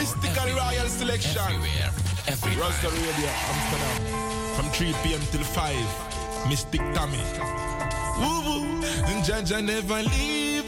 Mystical Royal Selection. Everywhere. Everywhere. Rasta Radio, Amsterdam. From 3 p.m. till 5. Mystic Tommy. Woo woo, and Jaja never leave.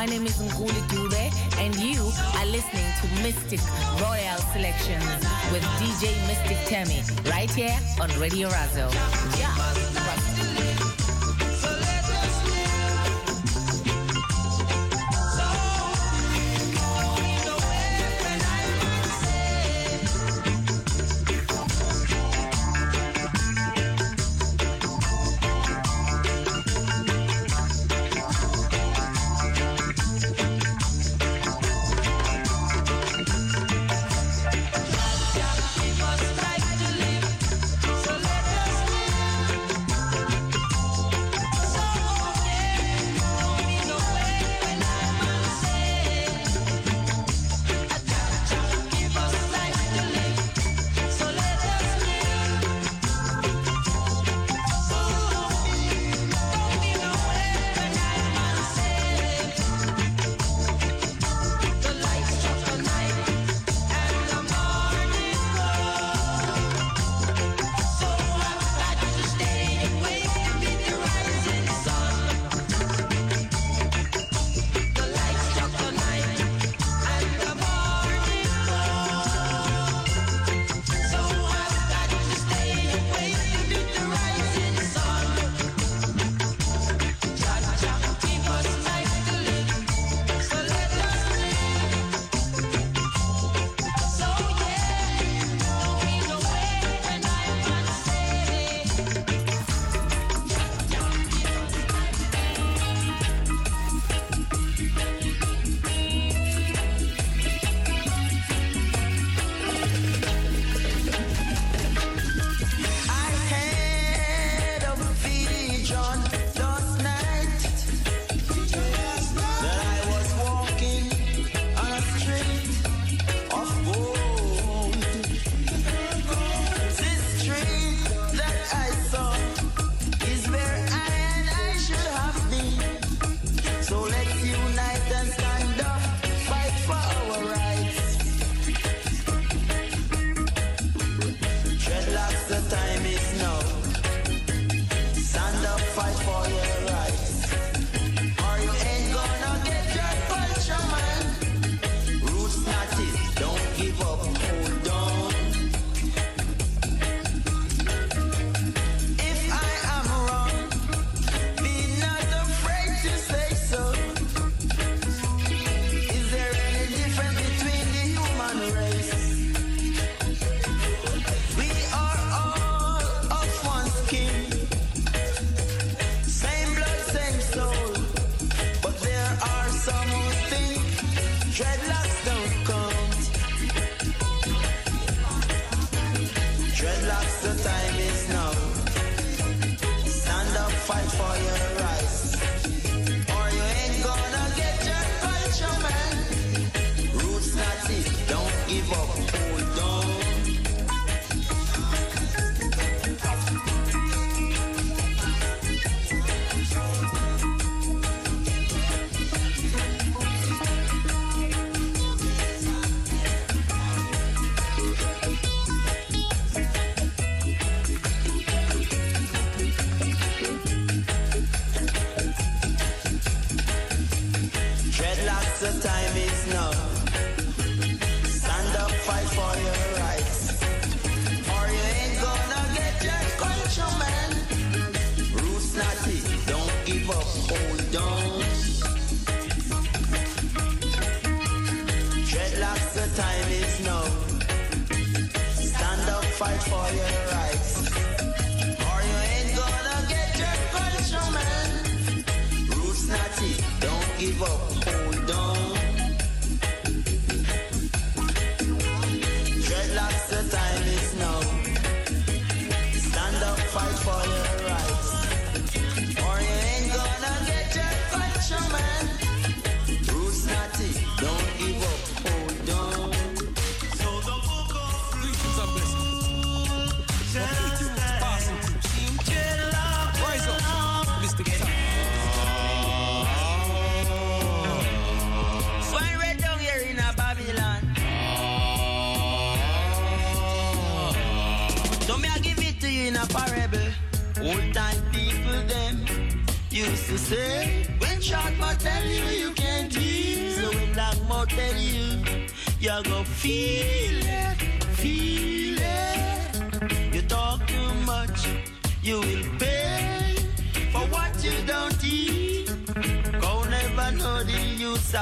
My name is Nkulee Dube, and you are listening to Mystic Royal Selections with DJ Mystic Temi, right here on Radio Razo. Yeah.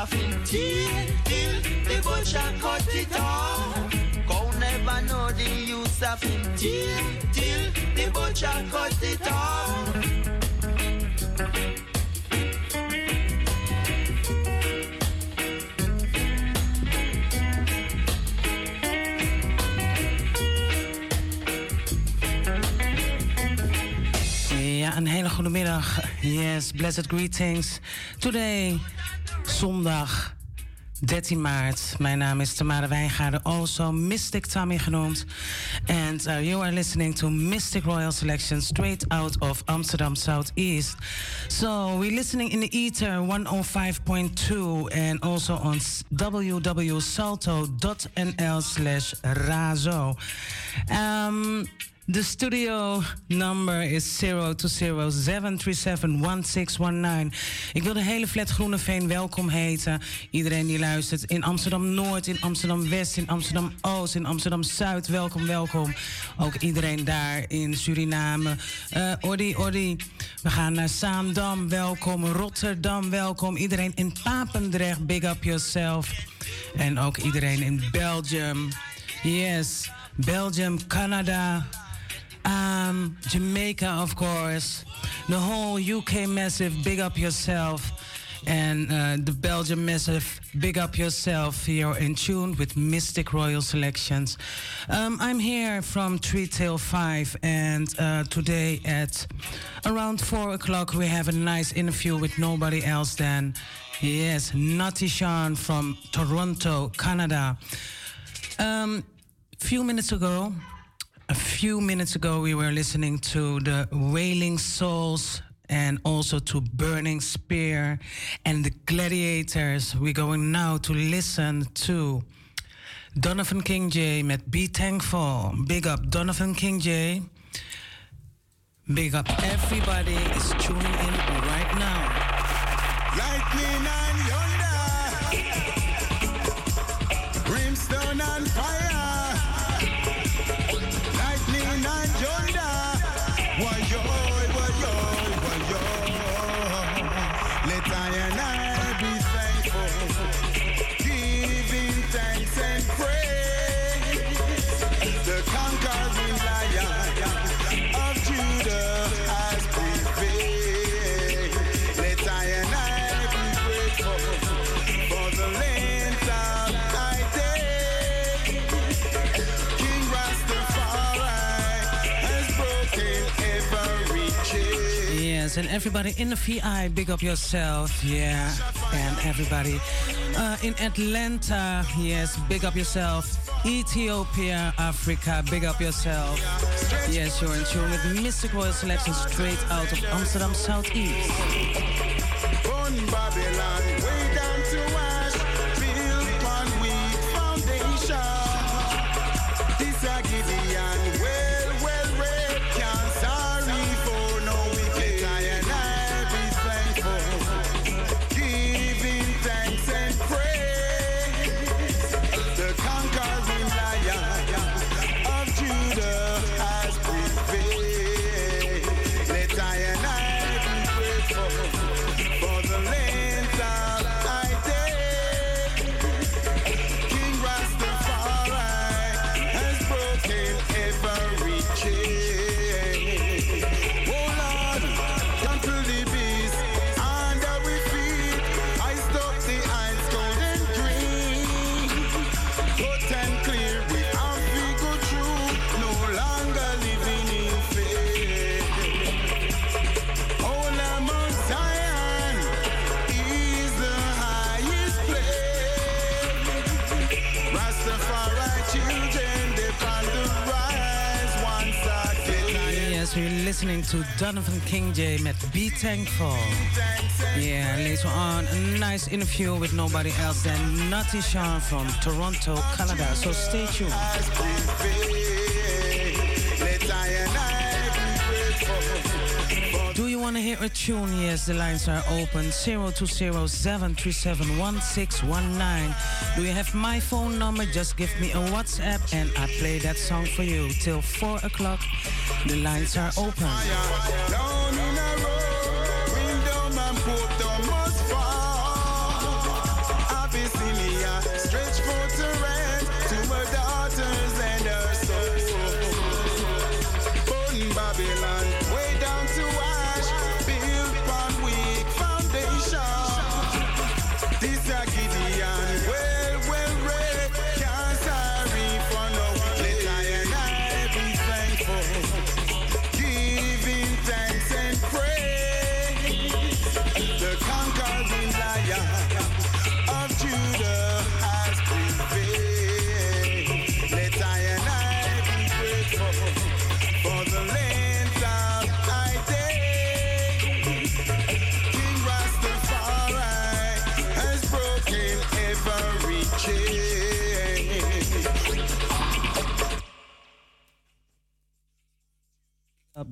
Of till, till the cut it off. Go never know the use of it till, till the cut it off. Een hele goede middag. Yes, blessed greetings. Today, zondag 13 maart. Mijn naam is Tamara Wijngaarden, also Mystic Tommy genoemd. And uh, you are listening to Mystic Royal Selection straight out of Amsterdam Southeast. So we're listening in the ether 105.2 and also on www.salto.nl slash razo. Um, the studio number is 020-737-1619. Ik wil de hele flat Groene Veen welkom heten. Iedereen die luistert in Amsterdam-Noord, in Amsterdam-West, in Amsterdam-Oost, in Amsterdam-Zuid. Welkom, welkom. Ook iedereen daar in Suriname. Uh, Odi, Odi. We gaan naar Saandam, welkom. Rotterdam, welkom. Iedereen in Papendrecht, big up yourself. En ook iedereen in Belgium. Yes, Belgium, Canada um, Jamaica, of course, the whole UK massive, big up yourself, and uh, the Belgium massive, big up yourself. Here in tune with Mystic Royal Selections. Um, I'm here from 3 till 5, and uh, today at around 4 o'clock, we have a nice interview with nobody else than, yes, Natty Sean from Toronto, Canada. Um, few minutes ago, a few minutes ago, we were listening to the Wailing Souls and also to Burning Spear and the Gladiators. We're going now to listen to Donovan Kingjay met Be Thankful. Big up Donovan Kingjay. Big up everybody is tuning in right now. Lightning and and everybody in the VI, big up yourself, yeah, and everybody uh, in Atlanta, yes, big up yourself. Ethiopia, Africa, big up yourself. Yes, you're in tune with Mystic Royal Selection straight out of Amsterdam Southeast. Donovan Kingjay met Be Thankful. Yeah, later on, a nice interview with nobody else than Natty Sean from Toronto, Canada. So stay tuned. Do you want want to hear a tune, yes, the lines are open. 0207371619. Do you have my phone number? Just give me a WhatsApp and I play that song for you till 4 o'clock. The lines are open.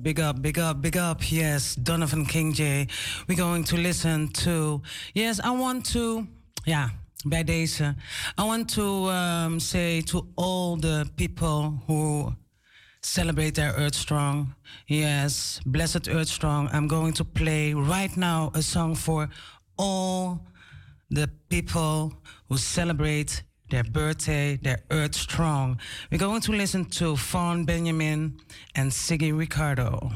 Big up, big up, big up. Yes, Donovan Kingjay. We're going to listen to. Yes, I want to. Yeah, bij deze. I want to um, say to all the people who celebrate their Earth Strong. Yes, blessed Earth Strong. I'm going to play right now a song for all the people who celebrate their birthday, their Earth Strong. We're going to listen to Fawn Benjamin and Siggy Ricardo.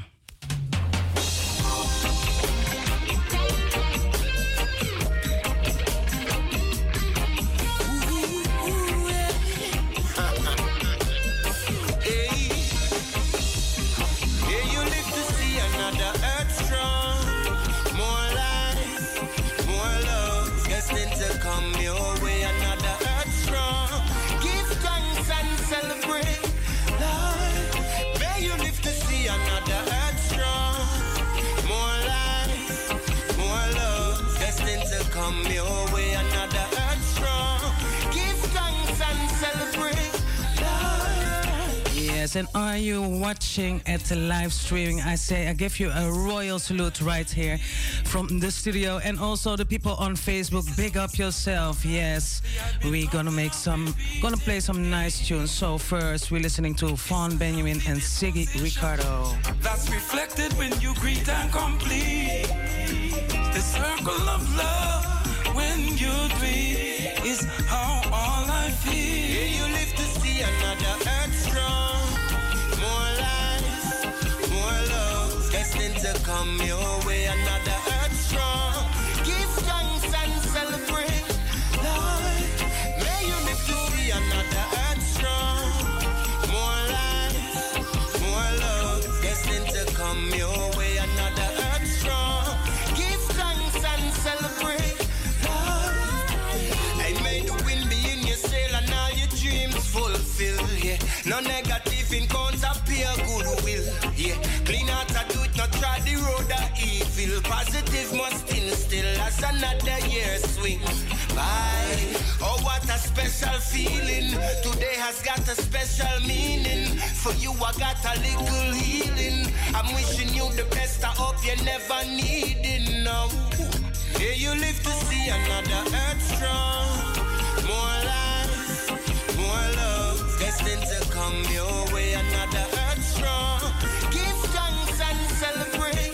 And are you watching at the live streaming? I say I give you a royal salute right here from the studio, and also the people on Facebook. Big up yourself. Yes, we're gonna make some, gonna play some nice tunes. So first, we're listening to Fawn Benjamin and Siggy Ricardo. That's reflected when you greet and complete the circle of love when you is come your Positive must instill as another year swing by. Oh, what a special feeling. Today has got a special meaning. For you, I got a little healing. I'm wishing you the best. I hope you never need it now. Here you live to see another earth strong. More life, more love. Destined to come your way. Another earth strong. Give thanks and celebrate.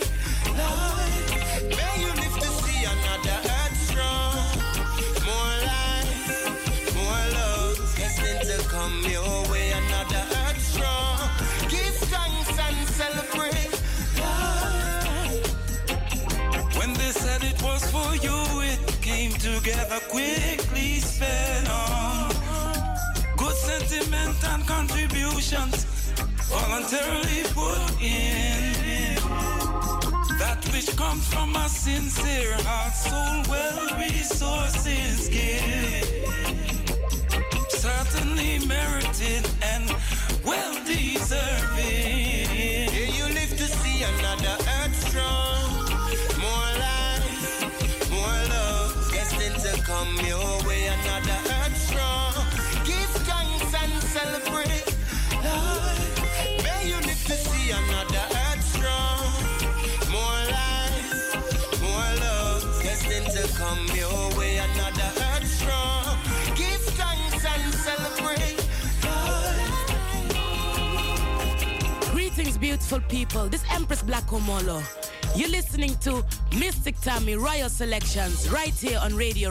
You, it came together quickly, sped on. Good sentiment and contributions voluntarily put in. That which comes from a sincere heart, soul, well, resources give. Certainly merited and well deserving. Yeah, you live to see another earth strong. come your way, another. Give thanks and celebrate. Lord, may you live to see another. More life, more love, destined to come your way, another. Give thanks and celebrate. Lord. Greetings, beautiful people. This Empress Black Omolo. You're listening to Mystic Tammy Royal Selections right here on Radio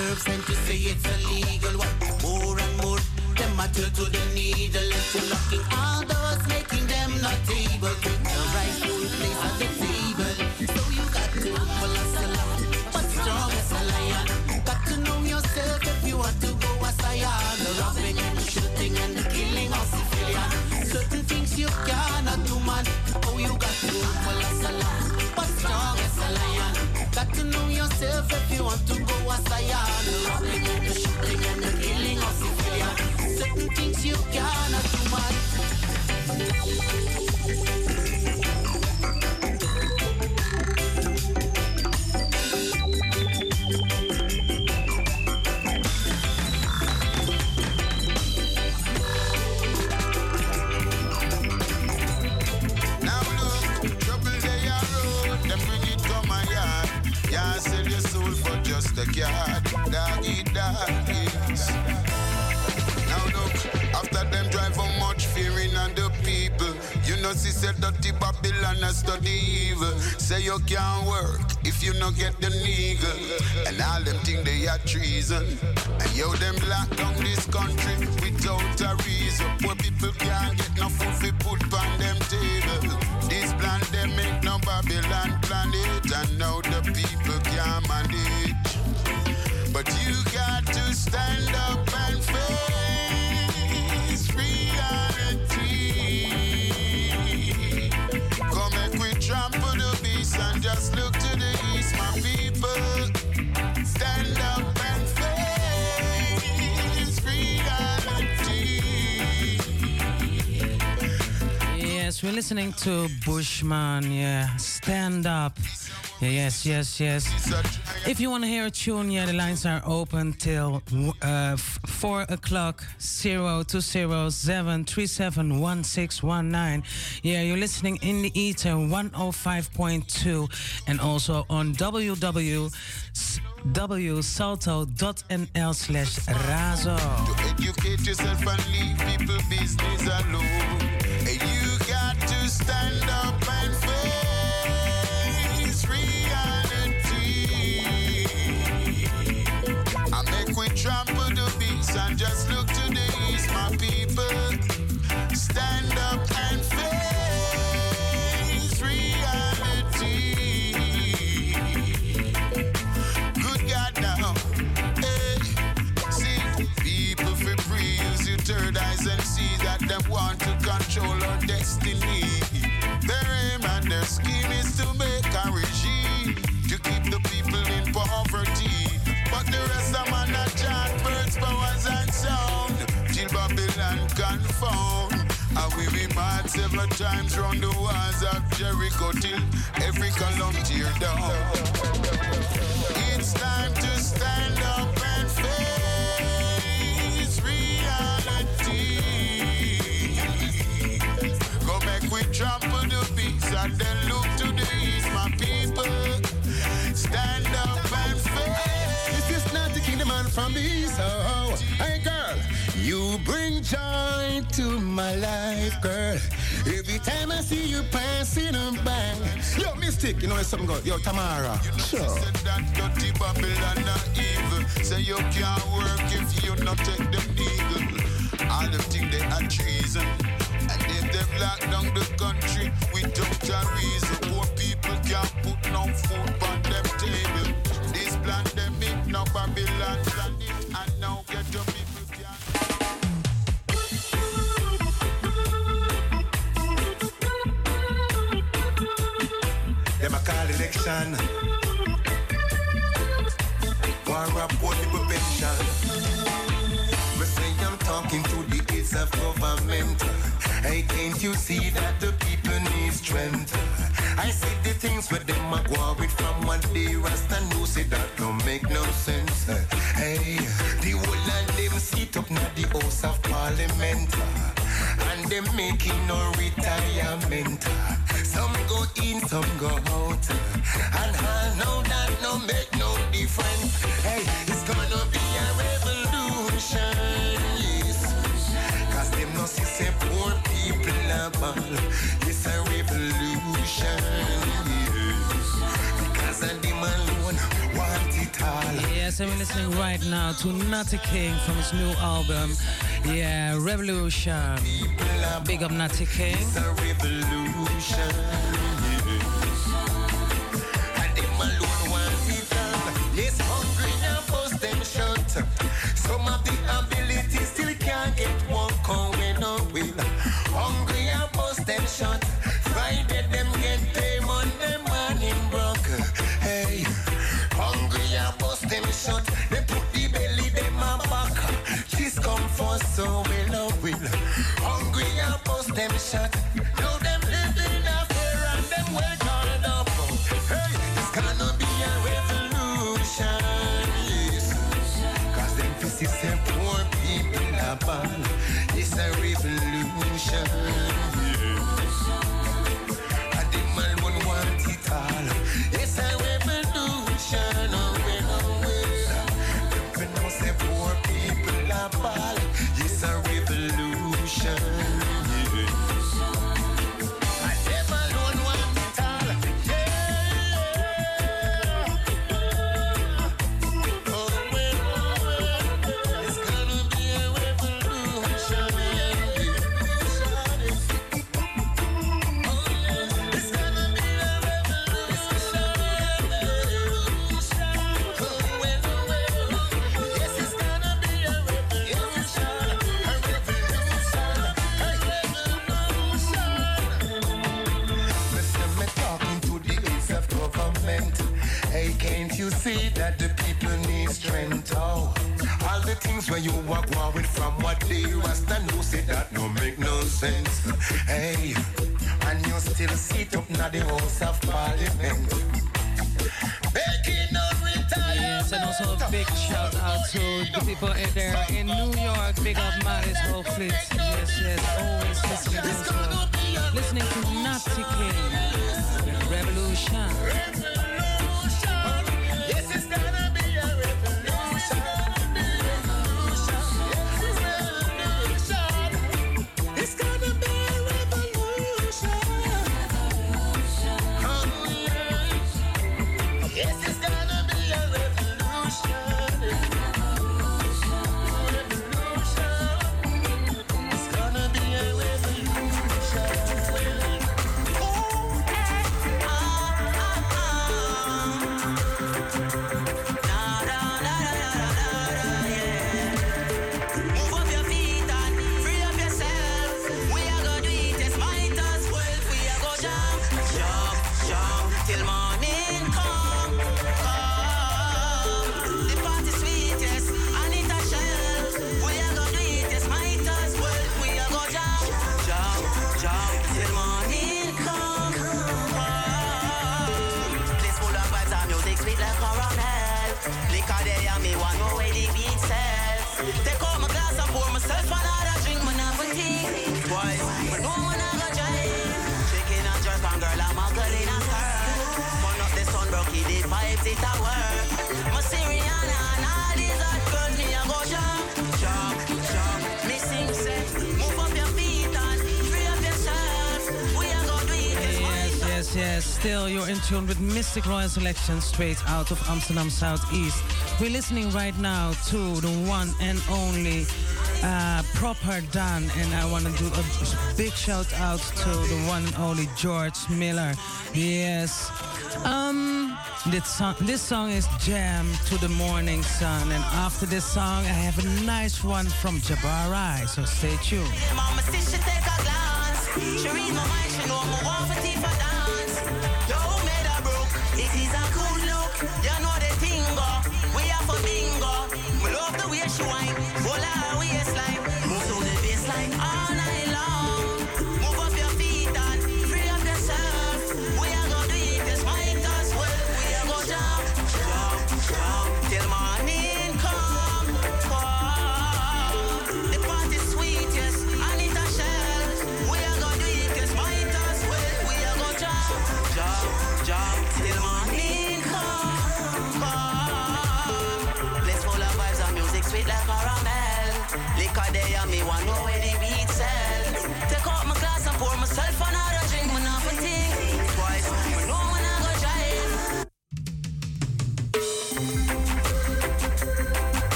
herbs and to say it's illegal. What more and more, them matter to the needle and to locking all those making them not able to the rightful place at the table. So you got to humble as a lamb, but strong as a lion. Got to know yourself if you want to go as I am. The robbing and the shooting and the killing of civilians. Certain things you cannot do, man. Oh, you got to humble as a lamb, but strong as a lion. Got to know yourself if you want to go as I am. Say you can't work if you no get the nigga. And all them think they are treason. And yo, them lock down this country without a reason. Poor people can't get no food fi put on them table. This plan they make no Babylon planet. And now the people can't manage. But you got to stand up We're listening to Bushman. Yeah, stand up. Yeah, yes, yes, yes. If you want to hear a tune, yeah, the lines are open till uh, 4 o'clock. 0207371619. Yeah, you're listening in the ether 105.2 and also on www.salto.nl slash razo. Educate yourself and leave people business alone. Several times round the walls of Jericho till every column tear down. It's time to stand up and face reality. Go back, we trample the beats and then look to the east, my people. Stand up and face. This is not the kingdom man from the east. Oh, hey girl, you bring joy to my life, girl. Every time I see you passing on by. Yo, Mystic, you know there's something going. Yo, Tamara. Sure. Said that dirty Babylon not evil. Say you can't work if you not take them eagle. All them think they are treason. And if they lock down the country without a reason, poor people can't put no food on them table. This pandemic, now Babylon plan call election. War report the prevention. Me say I'm talking to the aides of government. Hey, can't you see that the people need strength? I see the things where them a go with from one day Rasta know say that don't make no sense. Hey, the whole of them sit up na the House of Parliament. And them making no retirement. Some go in, some go out. And I know that no make no difference. Hey, it's gonna be a revolution. Yes. Cause them no see say poor people are ball. It's a revolution. Yes, and we're listening right now to Natty King from his new album. Yeah, Revolution. Big up Natty King. Some of the ability so will no will. Hungry and post them shut. Now them people in there in New York. Big up Maris Hoflitz. Yes, yes, always listening to us. Listening to Natty King. with Mistic Royal Selection straight out of Amsterdam Southeast. We're listening right now to the one and only uh, Proper Dan, and I want to do a big shout out to the one and only George Miller. Yes. Um, this song, this song is Jam to the Morning Sun, and after this song, I have a nice one from Jabari, so stay tuned. This is a good look. You know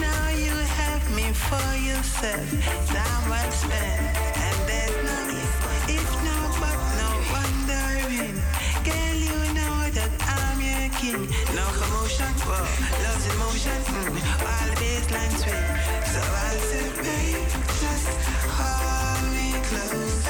Now you have me for yourself. Time and there's no no but no wondering. Girl, you know that I'm your king. No commotion, love's mm, So I'll just hold me close.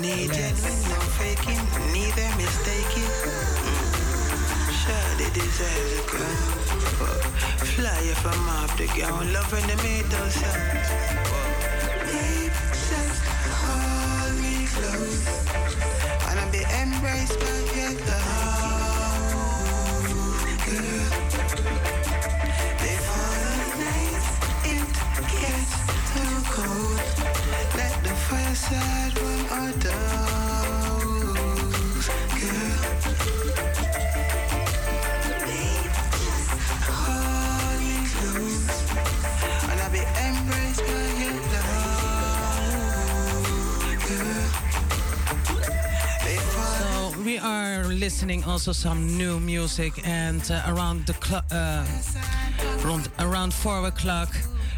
Mission. Only genuine, no faking, neither mistaking. Mm. Sure, they deserve the crown. Fly if I'm off the ground, loving the middle sound. Deep just hold me close. Wanna be embraced by your love, cold, let the warm our girl. So we are listening also some new music, and uh, around the clock, uh, around, around four o'clock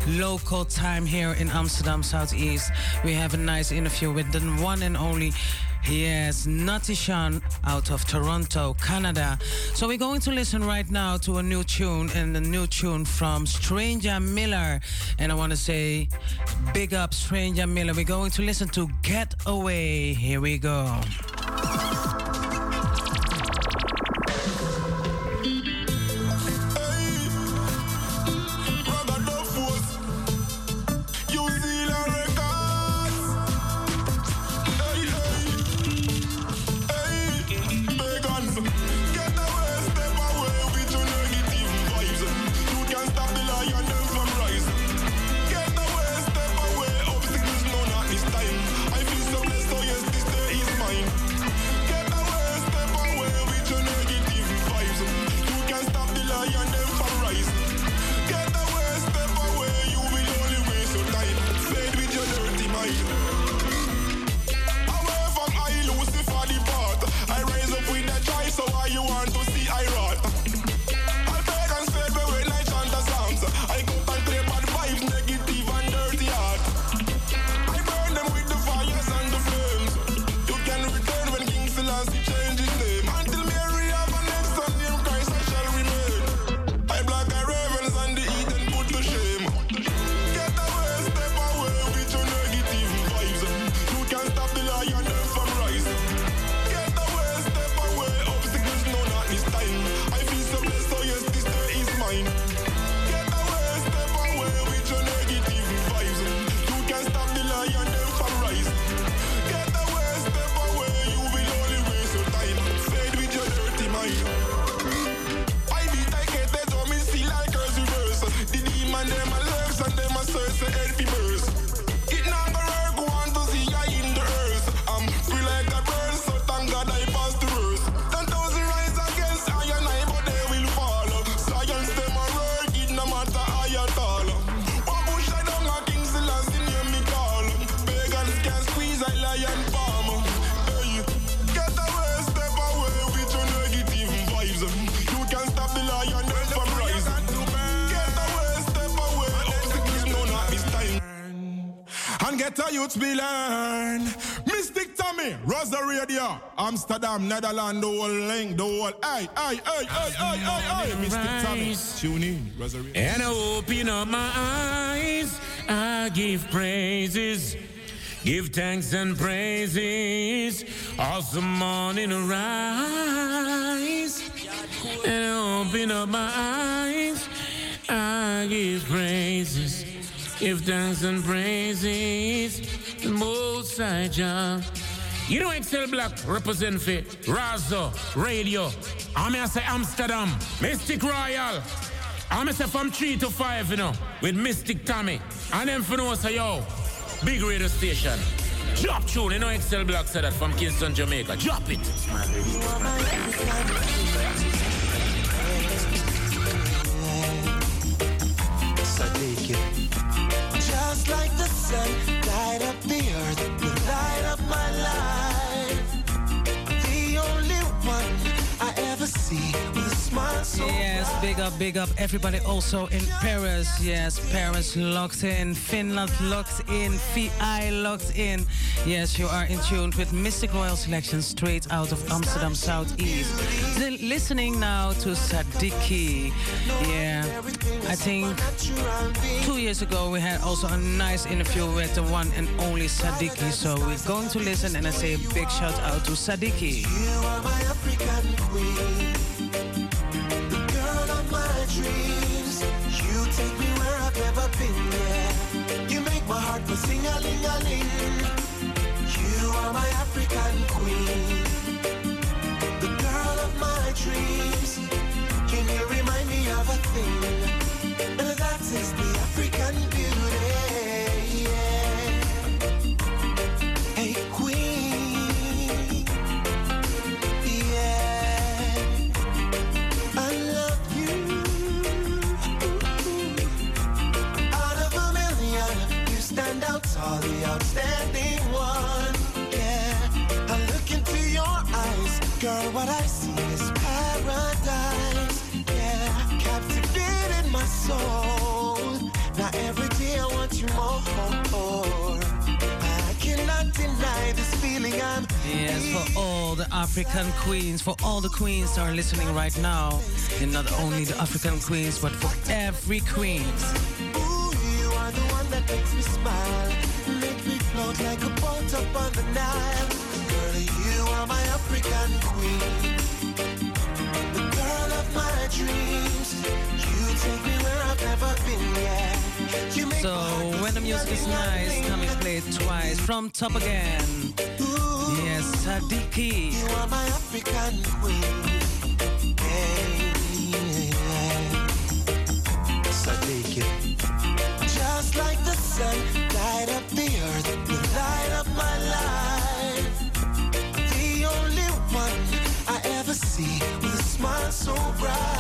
local time here in Amsterdam Southeast, we have a nice interview with the one and only. Yes, Natty Sean out of Toronto, Canada. So we're going to listen right now to a new tune and a new tune from Stranger Miller. And I want to say big up Stranger Miller. We're going to listen to Get Away. Here we go. Amsterdam, Netherlands, the whole link, the whole. Hey, hey, hey, hey, hey, hey, hey, Mystic Tommy. Tune in, Radio. And I open up my eyes, I give praises, give thanks and praises. Awesome morning arise. And I open up my eyes, I give praises, give thanks and praises. The most high Jah. You know Excel Black represent for Razo Radio. I'm here say Amsterdam, Mistic Royal. I'm say from 3 to 5, you know, with Mystic Tommy. And then for know say, yo, big radio station. Drop tune, you know Excel Black said that from Kingston, Jamaica. Drop it. Just like the sun light up the earth, you light up my life. Big up, big up everybody also in Paris. Yes, Paris locked in, Finland locked in, VI locked in. Yes, you are in tune with Mistic Royal Selection straight out of Amsterdam Southeast. Listening now to Sadiki. Yeah, I think two years ago we had also a nice interview with the one and only Sadiki. So we're going to listen and I say a big shout out to Sadiki. Sing a ling Yes, for all the African queens, for all the queens that are listening right now, and not only the African queens, but for every queen. So when the music is nice, come and play it twice from top again. Sadiki. You are my African queen. Hey, Sadiki. Just like the sun, light up the earth, you light up my life. The only one I ever see with a smile so bright.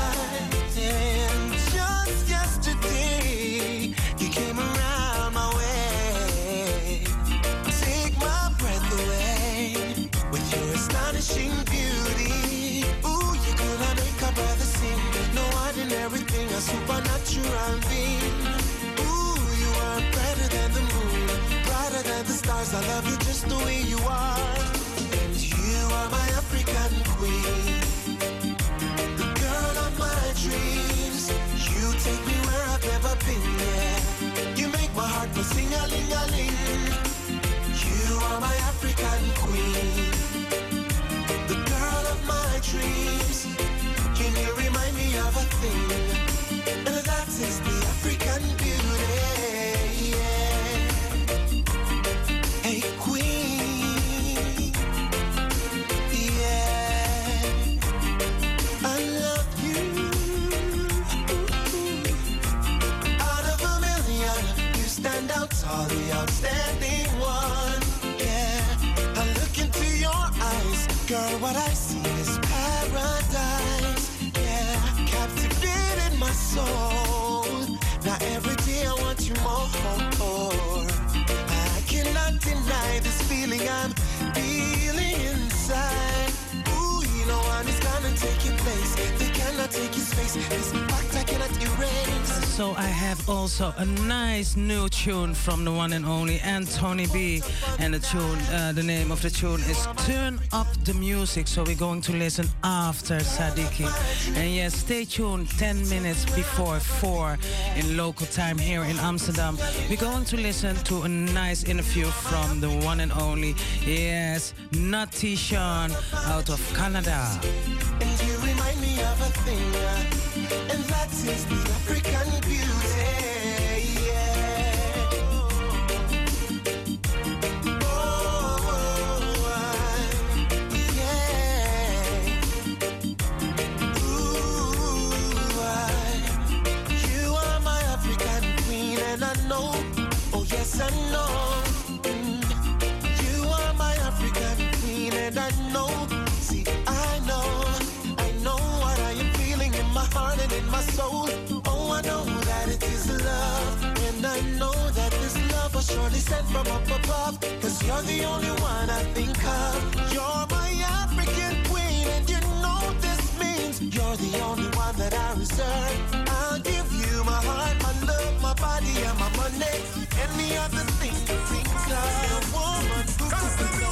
Ooh, you are brighter than the moon, brighter than the stars. I love you just the way you are. And you are my African queen, the girl of my dreams. You take me where I've never been, yeah. You make my heart go sing a ling a ling. You are my African queen, soul. Now every day I want you more. I cannot deny this feeling I'm feeling have also a nice new tune from the one and only Anthony B. And the tune, uh, the name of the tune is Turn Up the Music. So we're going to listen after Sadiki. And yes, stay tuned 10 minutes before 4 in local time here in Amsterdam. We're going to listen to a nice interview from the one and only, yes, Natty Sean out of Canada. And you remind me of a thing, uh, and that is the African beauty. sent from up above. Cause you're the only one I think of. You're my African queen, and you know this means you're the only one that I reserve. I'll give you my heart, my love, my body, and my money. Any other thing that think of a woman who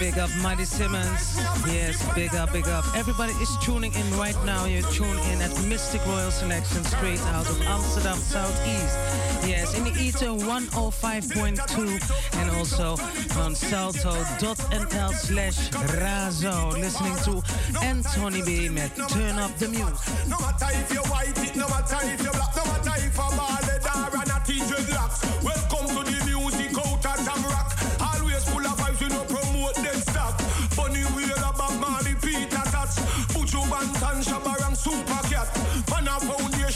big up Mighty Simmons. Yes, big up, big up. Everybody is tuning in right now. You're tuned in at Mistic Royal Selection straight out of Amsterdam Southeast. Yes, in the ether 105.2 and also on salto.nl slash razo. Listening to Anthony B. met Turn Up the Music. No matter if you're white, no matter if you're black, no matter if I'm bald or natty dreadlocks.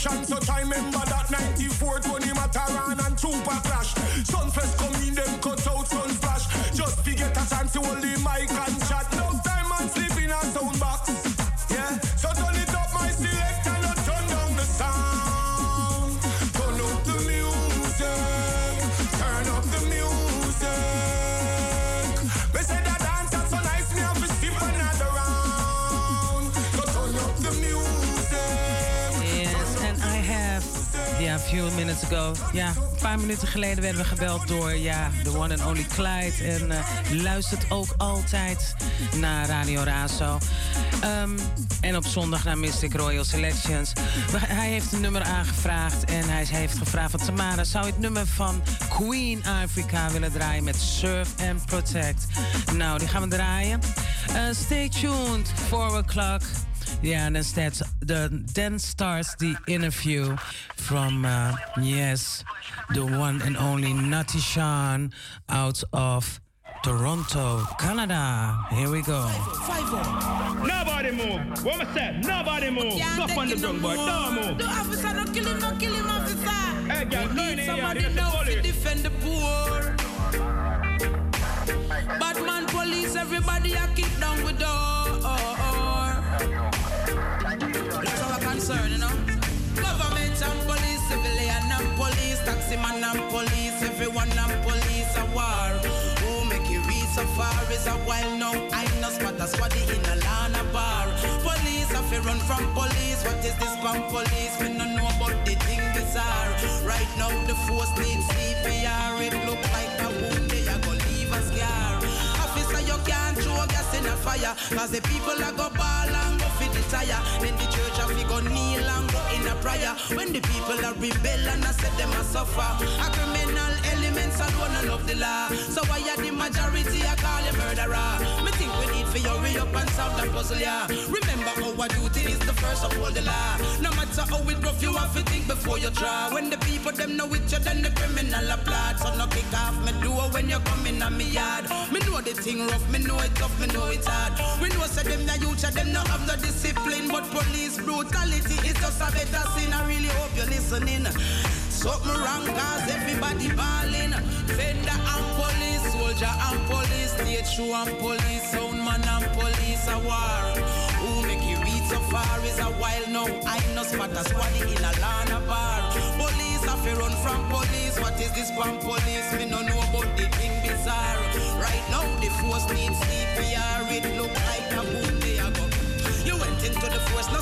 Foundation, so I remember that 94, Tony Matterhorn and Tupac Clash. Sumfest come in, them cut out sun splash. Just to get a chance to hold the mic and minutes ago. Ja, een paar minuten geleden werden we gebeld door, ja, the one and only Clyde. En eh, luistert ook altijd naar Radio Razo. Ehm, en op zondag naar Mystic Royal Selections. Hij heeft een nummer aangevraagd en hij heeft gevraagd van Tamara... zou je het nummer van Queen Africa willen draaien met Serve and Protect? Nou, die gaan we draaien. Eh, stay tuned, 4 o'clock. Yeah, and then starts the then starts the interview from uh, yes, the one and only Natty Sean out of Toronto, Canada. Here we go. Nobody move. What I said? Nobody move. Can't Stop on the take drum, no boy. Don't move. The officer no kill him, no kill him, officer. Hey, girl, We need somebody this now to defend the poor. Batman police, everybody a kick down with door. Concern, you know. Government and police, civilian and police, taxi man and police, everyone and police a war. Who make you reach so far is a while now. I know spot a squaddy in a lana bar. Police have to run from police. What is this from police? We no know about the thing bizarre. Right now the force needs CPR. It look like a wound they a go leave a scar. Officer, you can't throw gas in a fire. Cause the people a go ball and tire. Then the church a fi go kneel and prayer. When the people are rebel and I said them a suffer. A criminal elements alone and love the law. So why are the majority a call you murderer? Me think we need for hurry up and solve that puzzle, yeah. Remember our duty is the first of all the law. No matter how it rough, you have to think before you try. When the people them know it, you then the criminal applaud. So no kick off me door when you come in on me yard. Me know the thing rough, me know it tough, me know it hard. We know say them the youth, them no have the discipline, but police brutality is just a better I really hope you're listening. Something wrong cause everybody balling. Fender and police, soldier and police, state show and police, sound man and police a war. Who make you reach so far is a while now. I know spot a squaddy in a lana bar. Police have run from police. What is this from police? Me no know about the thing bizarre. Right now the force needs CPR. It look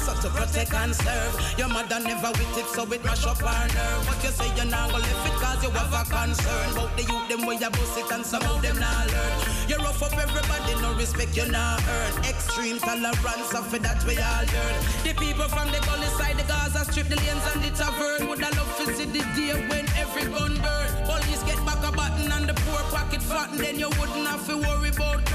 so to protect and serve. Your mother never with it, so it mash up her nerve. But you say you're not gonna live it cause you have a concern about the youth, them where you bust it and some of them not learn. You rough up everybody, no respect you not earn. Extreme tolerance, of that we all learn. The people from the gully side, the Gaza strip, the lanes and the tavern. Would I love to see the day when every gun burn. Police get back a button and the poor pocket fat, then you wouldn't have to worry about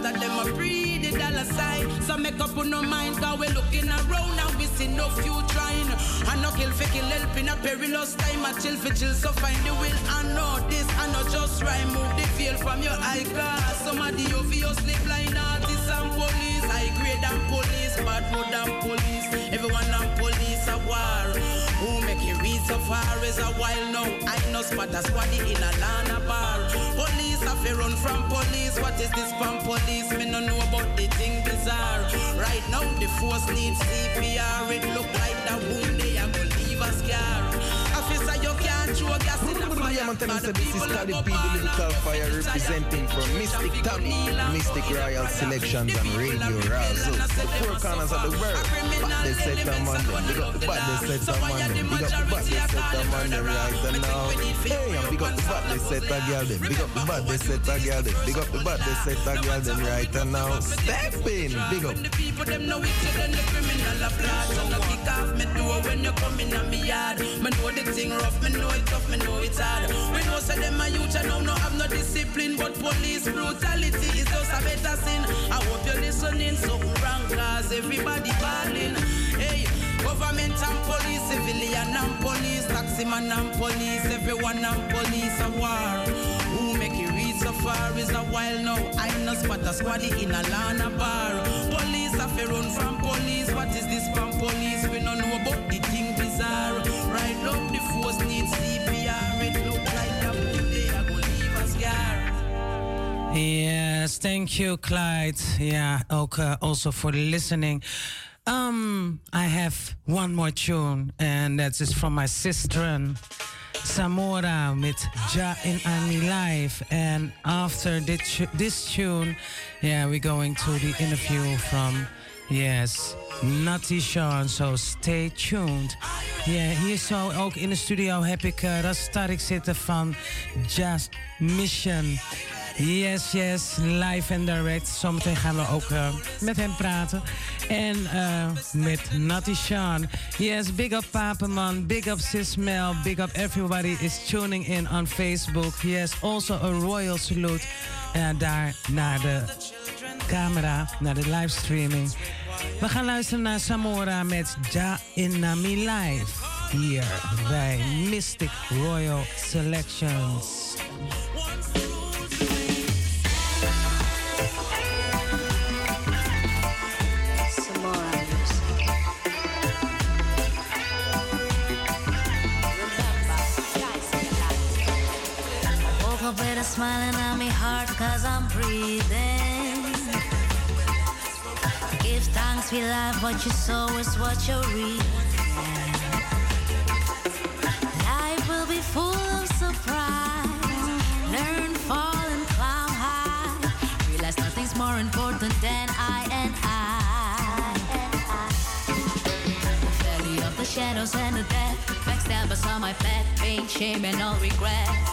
crime car. They shot at them a breed the dollar sign. So make up on no mind, cause we looking around and we see no future trying. I no kill for kill help in a perilous time. I chill for chill, so find the will. I know this, I know just right. Move the feel from your eye glass. Some of the obviously blind artists and police. High grade and police, bad road and police. Everyone and police a war. So far is a while now. I know spot a squaddy in a Lana bar. Police have run from police. What is this from police? Me no know about the thing bizarre. Right now the force needs CPR. It look like that wound they are gonna leave a scar. Officer, you can't throw gas in the fire. Yeah, man, tell me, say this is Cardi B, the lyrical fire, representing from Mystic Tommy, Mistic Royal Selections and Radio Razo. The four corners of the world. But they set them on them. Big up the bad, they set them on them. Big up the bad, they set them on them right and now. Hey, and big up the bad, they set a girl them. Big up the bad, they set a girl them. Big up the bad, they set a girl them right and now. Step in, big up. people them know it than the criminal applaud. So no kick off me door when you come in on me yard. Me know the thing rough, me know it tough, me know it's hard. We know say them a youth and now no have no discipline, but police brutality is just a better sin. I hope you're listening, something wrong cause everybody balling. Hey. Government and police, civilian and police, taxi man and police, everyone and police a war. Who make it reach so far is a while now. I know spot a squaddy in a Lana bar. Police have run from police. What is this from police? We Yes, thank you, Clyde. Ja, ook uh, also for listening. Um, I have one more tune, and that is from my sister Samora with Ja in Army Life. And after this, this tune, yeah, we're going to the interview from yes, Natty Sean. So stay tuned. Ja, hier zo ook in de studio heb ik uh, Rastarik zitten van Just Mission. Yes, yes, live and direct. Zometeen gaan we ook uh, met hem praten. En uh, met Natty Sean. Yes, big up Papenman, big up Sismel, big up everybody is tuning in on Facebook. Yes, also a royal salute uh, daar naar de camera, naar de livestreaming. We gaan luisteren naar Samora met Ja Inami Live. Hier bij Mystic Royal Selections. Up with a smiling on me heart cause I'm breathing. Give thanks for life, what you sow is what you reap. Life will be full of surprise. Learn, fall, and climb high. Realize nothing's more important than I and I. The valley of the shadows and the death. Backstabbers on my path. Pain, shame, and all regret.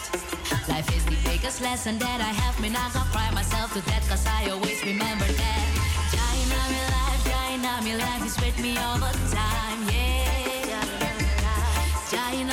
Life is the biggest lesson that I have. Me not gonna cry myself to death, cause I always remember that. Dying me life, dying me life is with me all the time, yeah. Dying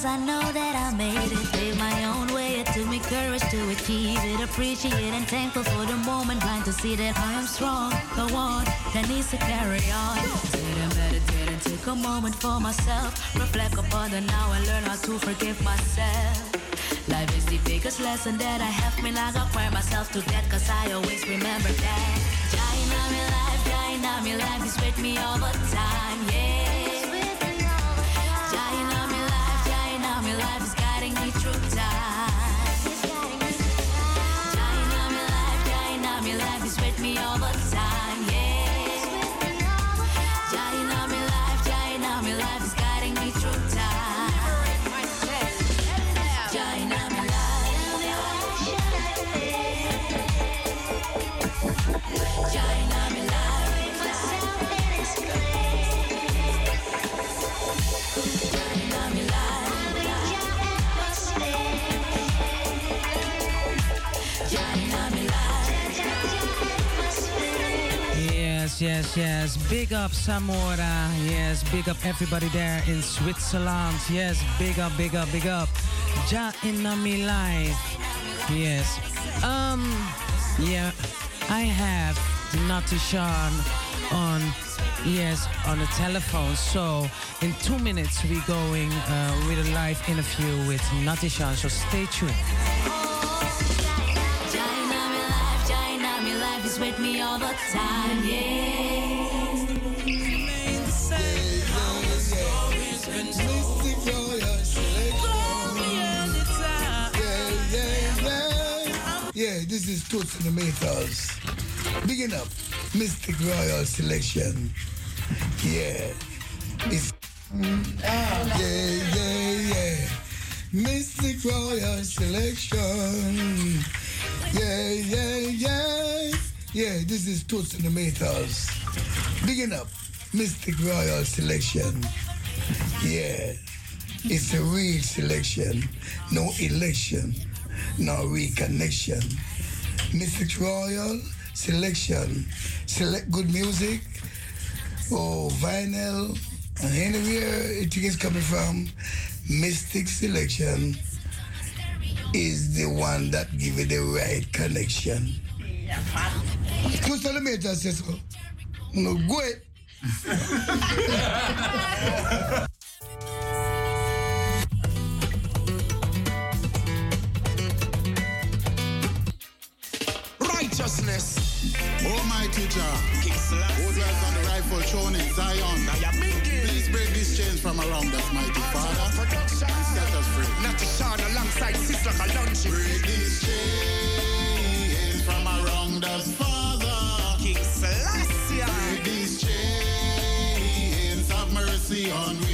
cause I know that I made it. Live my own way, it took me courage to achieve it. Appreciate and thankful for the moment. Blind to see that I am strong. The one that needs to carry on. Sit and meditate and take a moment for myself. Reflect upon the now and learn how to forgive myself. Life is the biggest lesson that I have. Me not gonna cry myself to death cause I always remember that. On me life, on me life is with me all the time, Yes. Big up Samora. Yes, big up everybody there in Switzerland. Yes, big up, big up, big up. Ja in my life. Yes. Um, yeah, I have Natty Sean on, yes, on the telephone. So in two minutes we going uh, with a live interview with Natty Sean. So stay tuned. With me all the time, yeah. This is Toots and the Maytals. Bigging up Mistic Royal Selection. Yeah. It's ah, yeah, yeah, yeah. Mistic Royal Selection. Yeah, yeah, yeah. Yeah, this is Toots and the Maytals. Bigging up Mistic Royal Selection. Yeah. It's a real selection, no election, no reconnection. Mistic Royal Selection. Select good music, oh, vinyl, and anywhere it is coming from. Mistic Selection is the one that give you the right connection. Me that says? No, go Almighty Jah. Who dwells on the rightful throne in Zion. Please break these chains from around us, mighty Father. Set us free. Natty Sean alongside Sizzla Kalonji. Break these chains from around us, Father. King Selassie. Break these chains. Have mercy on we.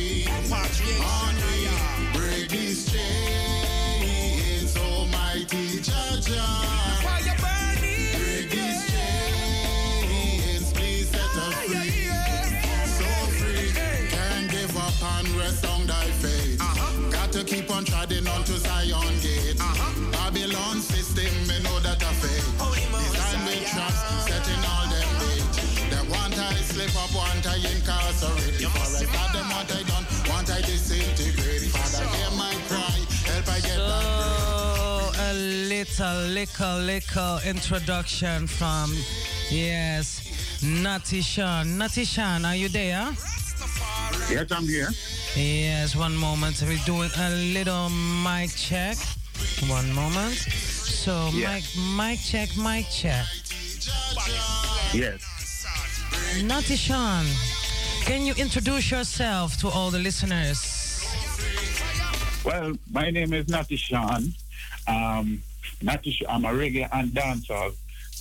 Little, little, little introduction from yes, Natty Sean. Natty Sean, are you there? Yes, I'm here. Yes, one moment. We're doing a little mic check. One moment. So Yeah. mic, mic check, mic check. Yes. Natty Sean, can you introduce yourself to all the listeners? Well, my name is Natty Sean. Um, Natty Sh- I'm a reggae and dancehall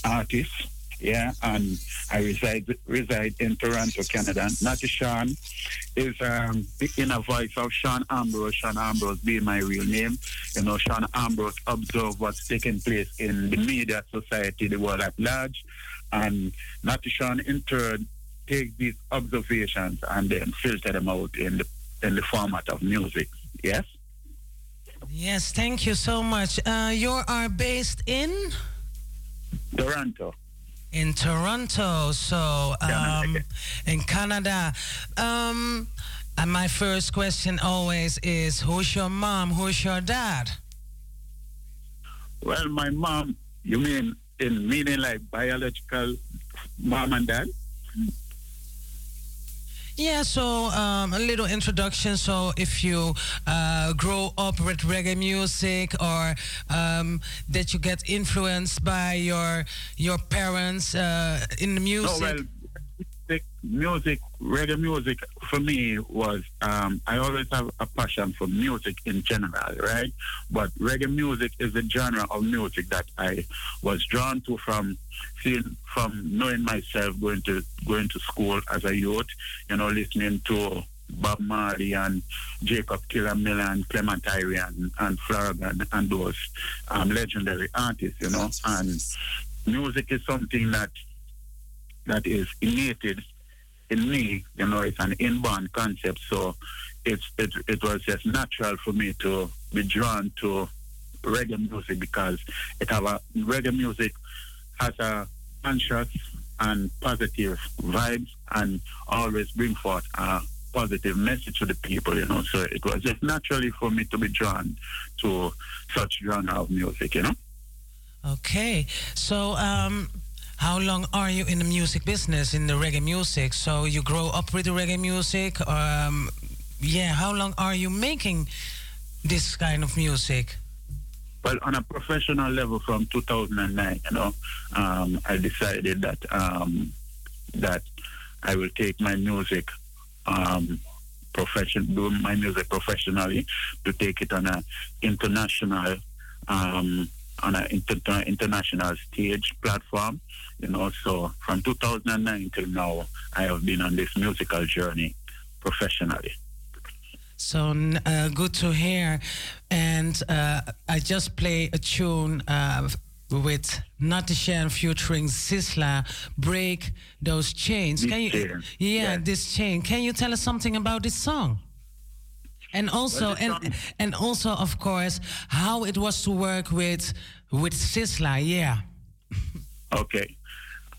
artist. Yeah, and I reside reside in Toronto, Canada. Natty Sean is um, the inner voice of Sean Ambrose. Sean Ambrose being my real name. You know, Sean Ambrose observe what's taking place in the media society, the world at large, and Natty Sean in turn take these observations and then filter them out in the in the format of music. Yes. Yes, thank you so much. Uh, you are based in Toronto. in Toronto, so um, in Canada. Um, and my first question always is, who's your mom? Who's your dad? Well, my mom, you mean in meaning like biological mom and dad? Yeah, so um, a little introduction. So, if you uh, grow up with reggae music, or um, that you get influenced by your your parents uh, in the music. No, well, music, music, reggae music for me was, um, I always have a passion for music in general, right? But reggae music is the genre of music that I was drawn to from seeing, from knowing myself going to going to school as a youth, you know, listening to Bob Marley and Jacob Killamilla and Clement Irie and, and and those um, legendary artists, you know. And music is something that that is innate in me, you know, it's an inborn concept. So it's it, it was just natural for me to be drawn to reggae music because it have a reggae music has a conscious and positive vibes and always bring forth a positive message to the people, you know. So it was just naturally for me to be drawn to such genre of music, you know. Okay. So, um, how long are you in the music business, in the reggae music? So you grow up with the reggae music. Um, yeah. How long are you making this kind of music? Well, on a professional level, from 2009, you know, um, I decided that um, that I will take my music um, profession, do my music professionally, to take it on a international, um, on an inter- international stage platform. You know, so from 2009 till now, I have been on this musical journey professionally. So uh, good to hear. And uh, I just play a tune uh, with Natty Sean featuring Sizzla, Break Those Chains. This Can you, chain, Yeah, yeah. this chain. Can you tell us something about this song? And also, Well, and and also, of course, how it was to work with with Sizzla. Yeah. Okay.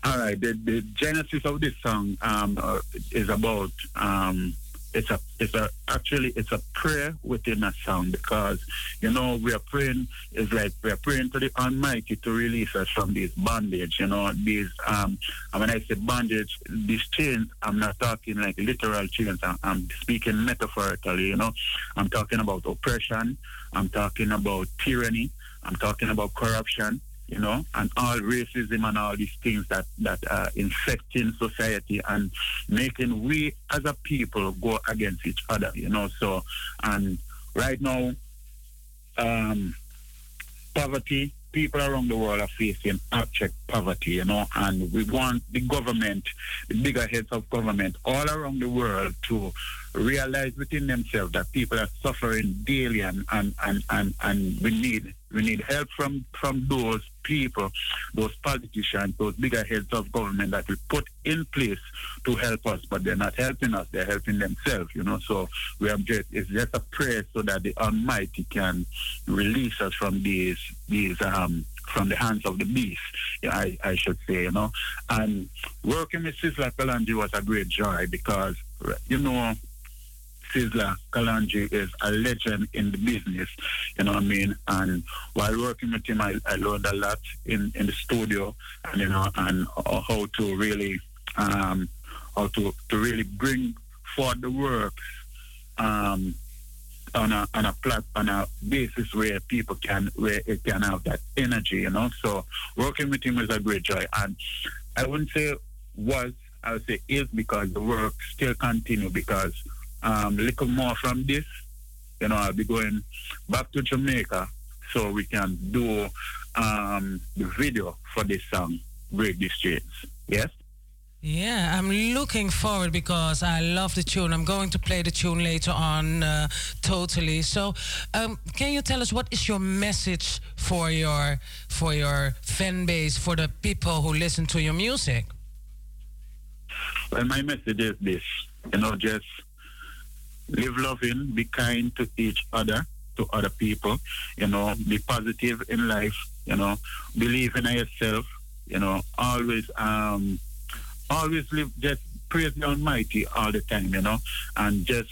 All right. The, the genesis of this song um, uh, is about um, it's a it's a actually it's a prayer within a song because you know we are praying is like we are praying to the Almighty to release us from this bondage. You know these um when I say bondage, these chains, I'm not talking like literal chains. I'm, I'm speaking metaphorically. You know, I'm talking about oppression. I'm talking about tyranny. I'm talking about corruption you know, and all racism and all these things that that are infecting society and making we as a people go against each other, you know. So, and right now, um, poverty, people around the world are facing abject poverty, you know, and we want the government, the bigger heads of government all around the world to realize within themselves that people are suffering daily and, and, and, and, and we need we need help from, from those people, those politicians, those bigger heads of government that we put in place to help us, but they're not helping us, they're helping themselves, you know. So we are just it's just a prayer so that the Almighty can release us from these these um from the hands of the beast, I, I should say, you know. And working with Sizzla Kalonji was a great joy because you know Sizzla Kalonji is a legend in the business, you know what I mean? And while working with him, I, I learned a lot in, in the studio, and you know, and uh, how to really, um, how to, to really bring forward the works, um, on a on a plat on a basis where people can where it can have that energy, you know. So working with him was a great joy, and I wouldn't say was I would say is because the work still continue because um, little more from this, you know, I'll be going back to Jamaica so we can do um, the video for this song, Break These Chains. Yes? Yeah, I'm looking forward because I love the tune. I'm going to play the tune later on, uh, totally. So, um, can you tell us what is your message for your for your fan base, for the people who listen to your music? Well, my message is this, you know, just live loving, be kind to each other, to other people, you know, be positive in life, you know, believe in yourself, you know, always um always live just praise the Almighty all the time, you know, and just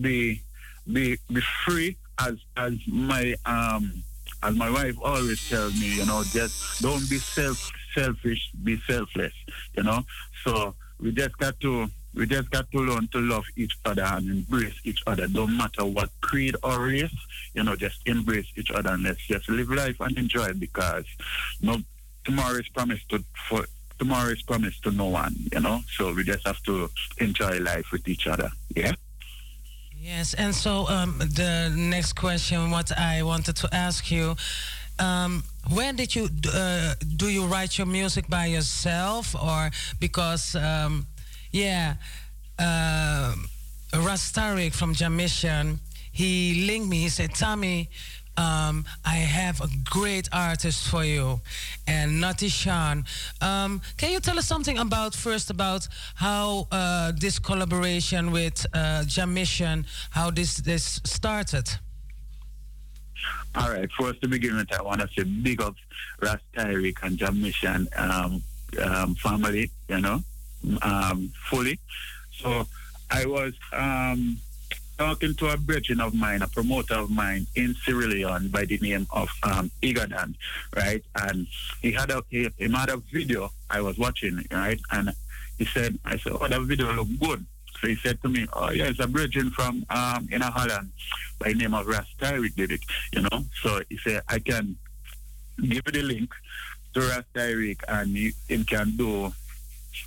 be be be free as as my um as my wife always tells me, you know, just don't be self selfish, be selfless, you know. So we just got to we just got to learn to love each other and embrace each other. Don't matter what creed or race, you know, just embrace each other and let's just live life and enjoy it because no tomorrow is promised to for tomorrow is promised to no one, you know. So we just have to enjoy life with each other. Yeah. Yes, and so um, the next question, what I wanted to ask you, um, when did you uh, do you write your music by yourself or because um, yeah, uh, Rastarik from Jam Mission, he linked me. He said, "Tommy, um, I have a great artist for you, and Natty Sean. Um, can you tell us something about first about how uh, this collaboration with uh, how this this started?" All right. First to begin with, I want to say big up Ras Tyrick and Jammission Um, um, family, you know, um, fully. So I was um, talking to a brethren of mine, a promoter of mine in Sierra Leone by the name of um, Igadan, right? And he had a he, he had a video I was watching, right? And he said, I said, oh, that video look good. So he said to me, oh, yeah, it's a brethren from um, in Holland by the name of Rastyric did it, you know? So he said, I can give you the link to Rastyric and you, can do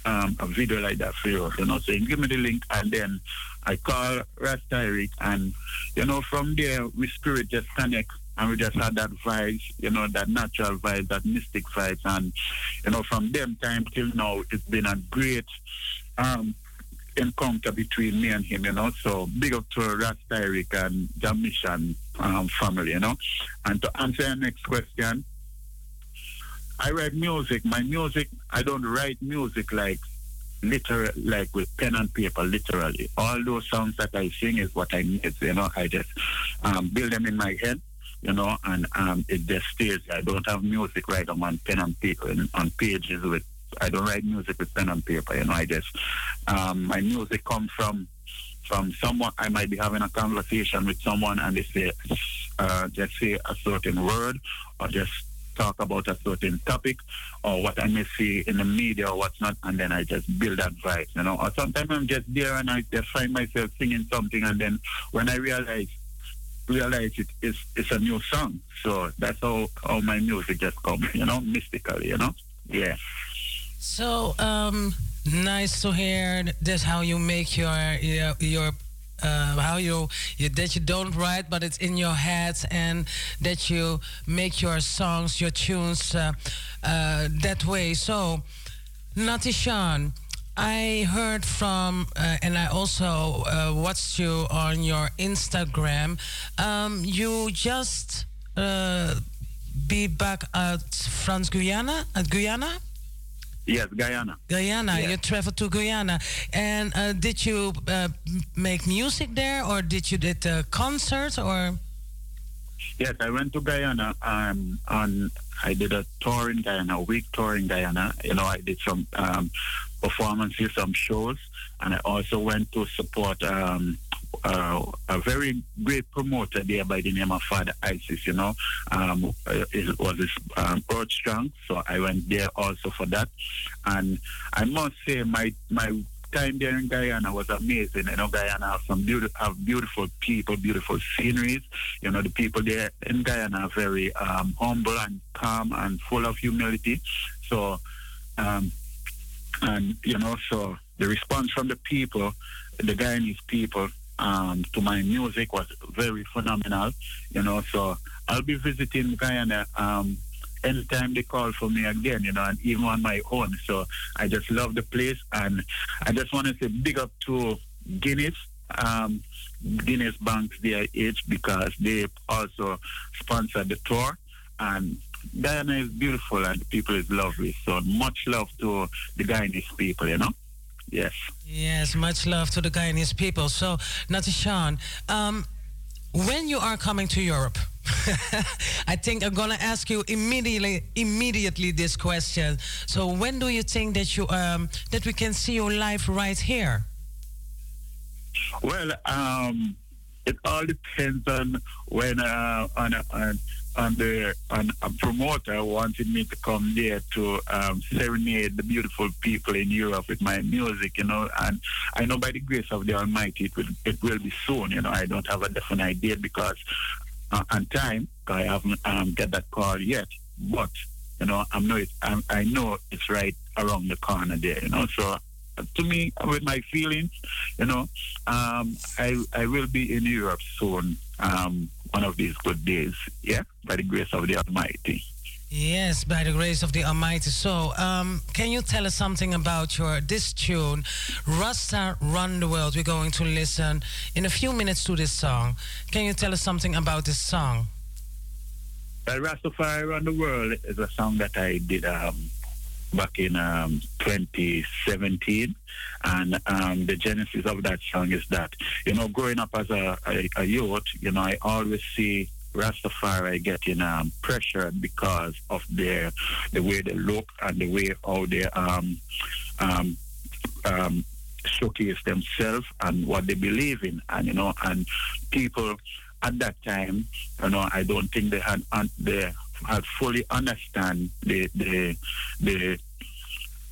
um, a video like that for you, you know. He give me the link and then I call Rastyric and, you know, from there, we spirit just connect and we just had that vibes, you know, that natural vibes, that mystic vibes. And, you know, from them time till now, it's been a great um, encounter between me and him, you know. So big up to Rastyric and Jam Mission um, family, you know. And to answer your next question, I write music. My music, I don't write music like literal, like with pen and paper, literally. All those songs that I sing is what I make, you know. I just um, build them in my head, you know, and um, it just stays. I don't have music right on pen and paper, on pages with. I don't write music with pen and paper, you know. I just um, my music comes from from someone. I might be having a conversation with someone, and they say, uh, just say a certain word, or just talk about a certain topic or what I may see in the media or what's not, and then I just build that vibe, you know. Or sometimes I'm just there and I just find myself singing something, and then when I realize realize it is it's a new song. So that's how, how my music just comes, you know, mystically, you know. Yeah. So um, nice to hear. That's how you make your your, your uh, how you, you that you don't write, but it's in your head, and that you make your songs, your tunes uh, uh, that way. So, Natty Sean, I heard from, uh, and I also uh, watched you on your Instagram. Um, you just uh, be back at France Guyana, at Guyana. Yes, Guyana. Guyana. Yes. You traveled to Guyana, and uh, did you uh, make music there, or did you did a concert, or? Yes, I went to Guyana um, and I did a tour in Guyana, a week tour in Guyana. You know, I did some um, performances, some shows, and I also went to support um, uh, a very great promoter there by the name of Father Isis. You know, um, uh, it was his um, Strong, so I went there also for that. And I must say, my my time there in Guyana was amazing. You know, Guyana have some beautiful, have beautiful people, beautiful sceneries. You know, the people there in Guyana are very um, humble and calm and full of humility. So, um, and you know, so the response from the people, the Guyanese people, um, to my music was very phenomenal. You know, so I'll be visiting Guyana. Um, anytime they call for me again, you know, and even on my own. So I just love the place, and I just want to say big up to Guinness, um, Guinness Banks DIH because they also sponsored the tour, and Guyana is beautiful and the people is lovely. So much love to the Guyanese people, you know. Yes. Yes, much love to the Guyanese people. So, Natty Sean, um, when you are coming to Europe, I think I'm gonna ask you immediately immediately this question. So when do you think that you um, that we can see your life right here? Well, um, it all depends on when uh, on on on the on a promoter wanted me to come there to um, serenade the beautiful people in Europe with my music, you know. And I know by the grace of the Almighty, it will it will be soon. You know, I don't have a definite idea because uh, on time I haven't um, get that call yet, but you know, I'm know it, I'm, I know it's right around the corner there. You know, so to me, with my feelings, you know, um, I I will be in Europe soon. Um, one of these good days, yeah, by the grace of the Almighty. Yes, by the grace of the Almighty. So, um, can you tell us something about your this tune, Rasta Run the World? We're going to listen in a few minutes to this song. Can you tell us something about this song? Well, Rastafari Run the World is a song that I did um, back in um, 2017. And um, the genesis of that song is that, you know, growing up as a, a, a youth, you know, I always see Rastafari getting um, pressured because of their the way they look and the way how they um, um, um, showcase themselves and what they believe in, and you know, and people at that time, you know, I don't think they had un- had fully understand the the the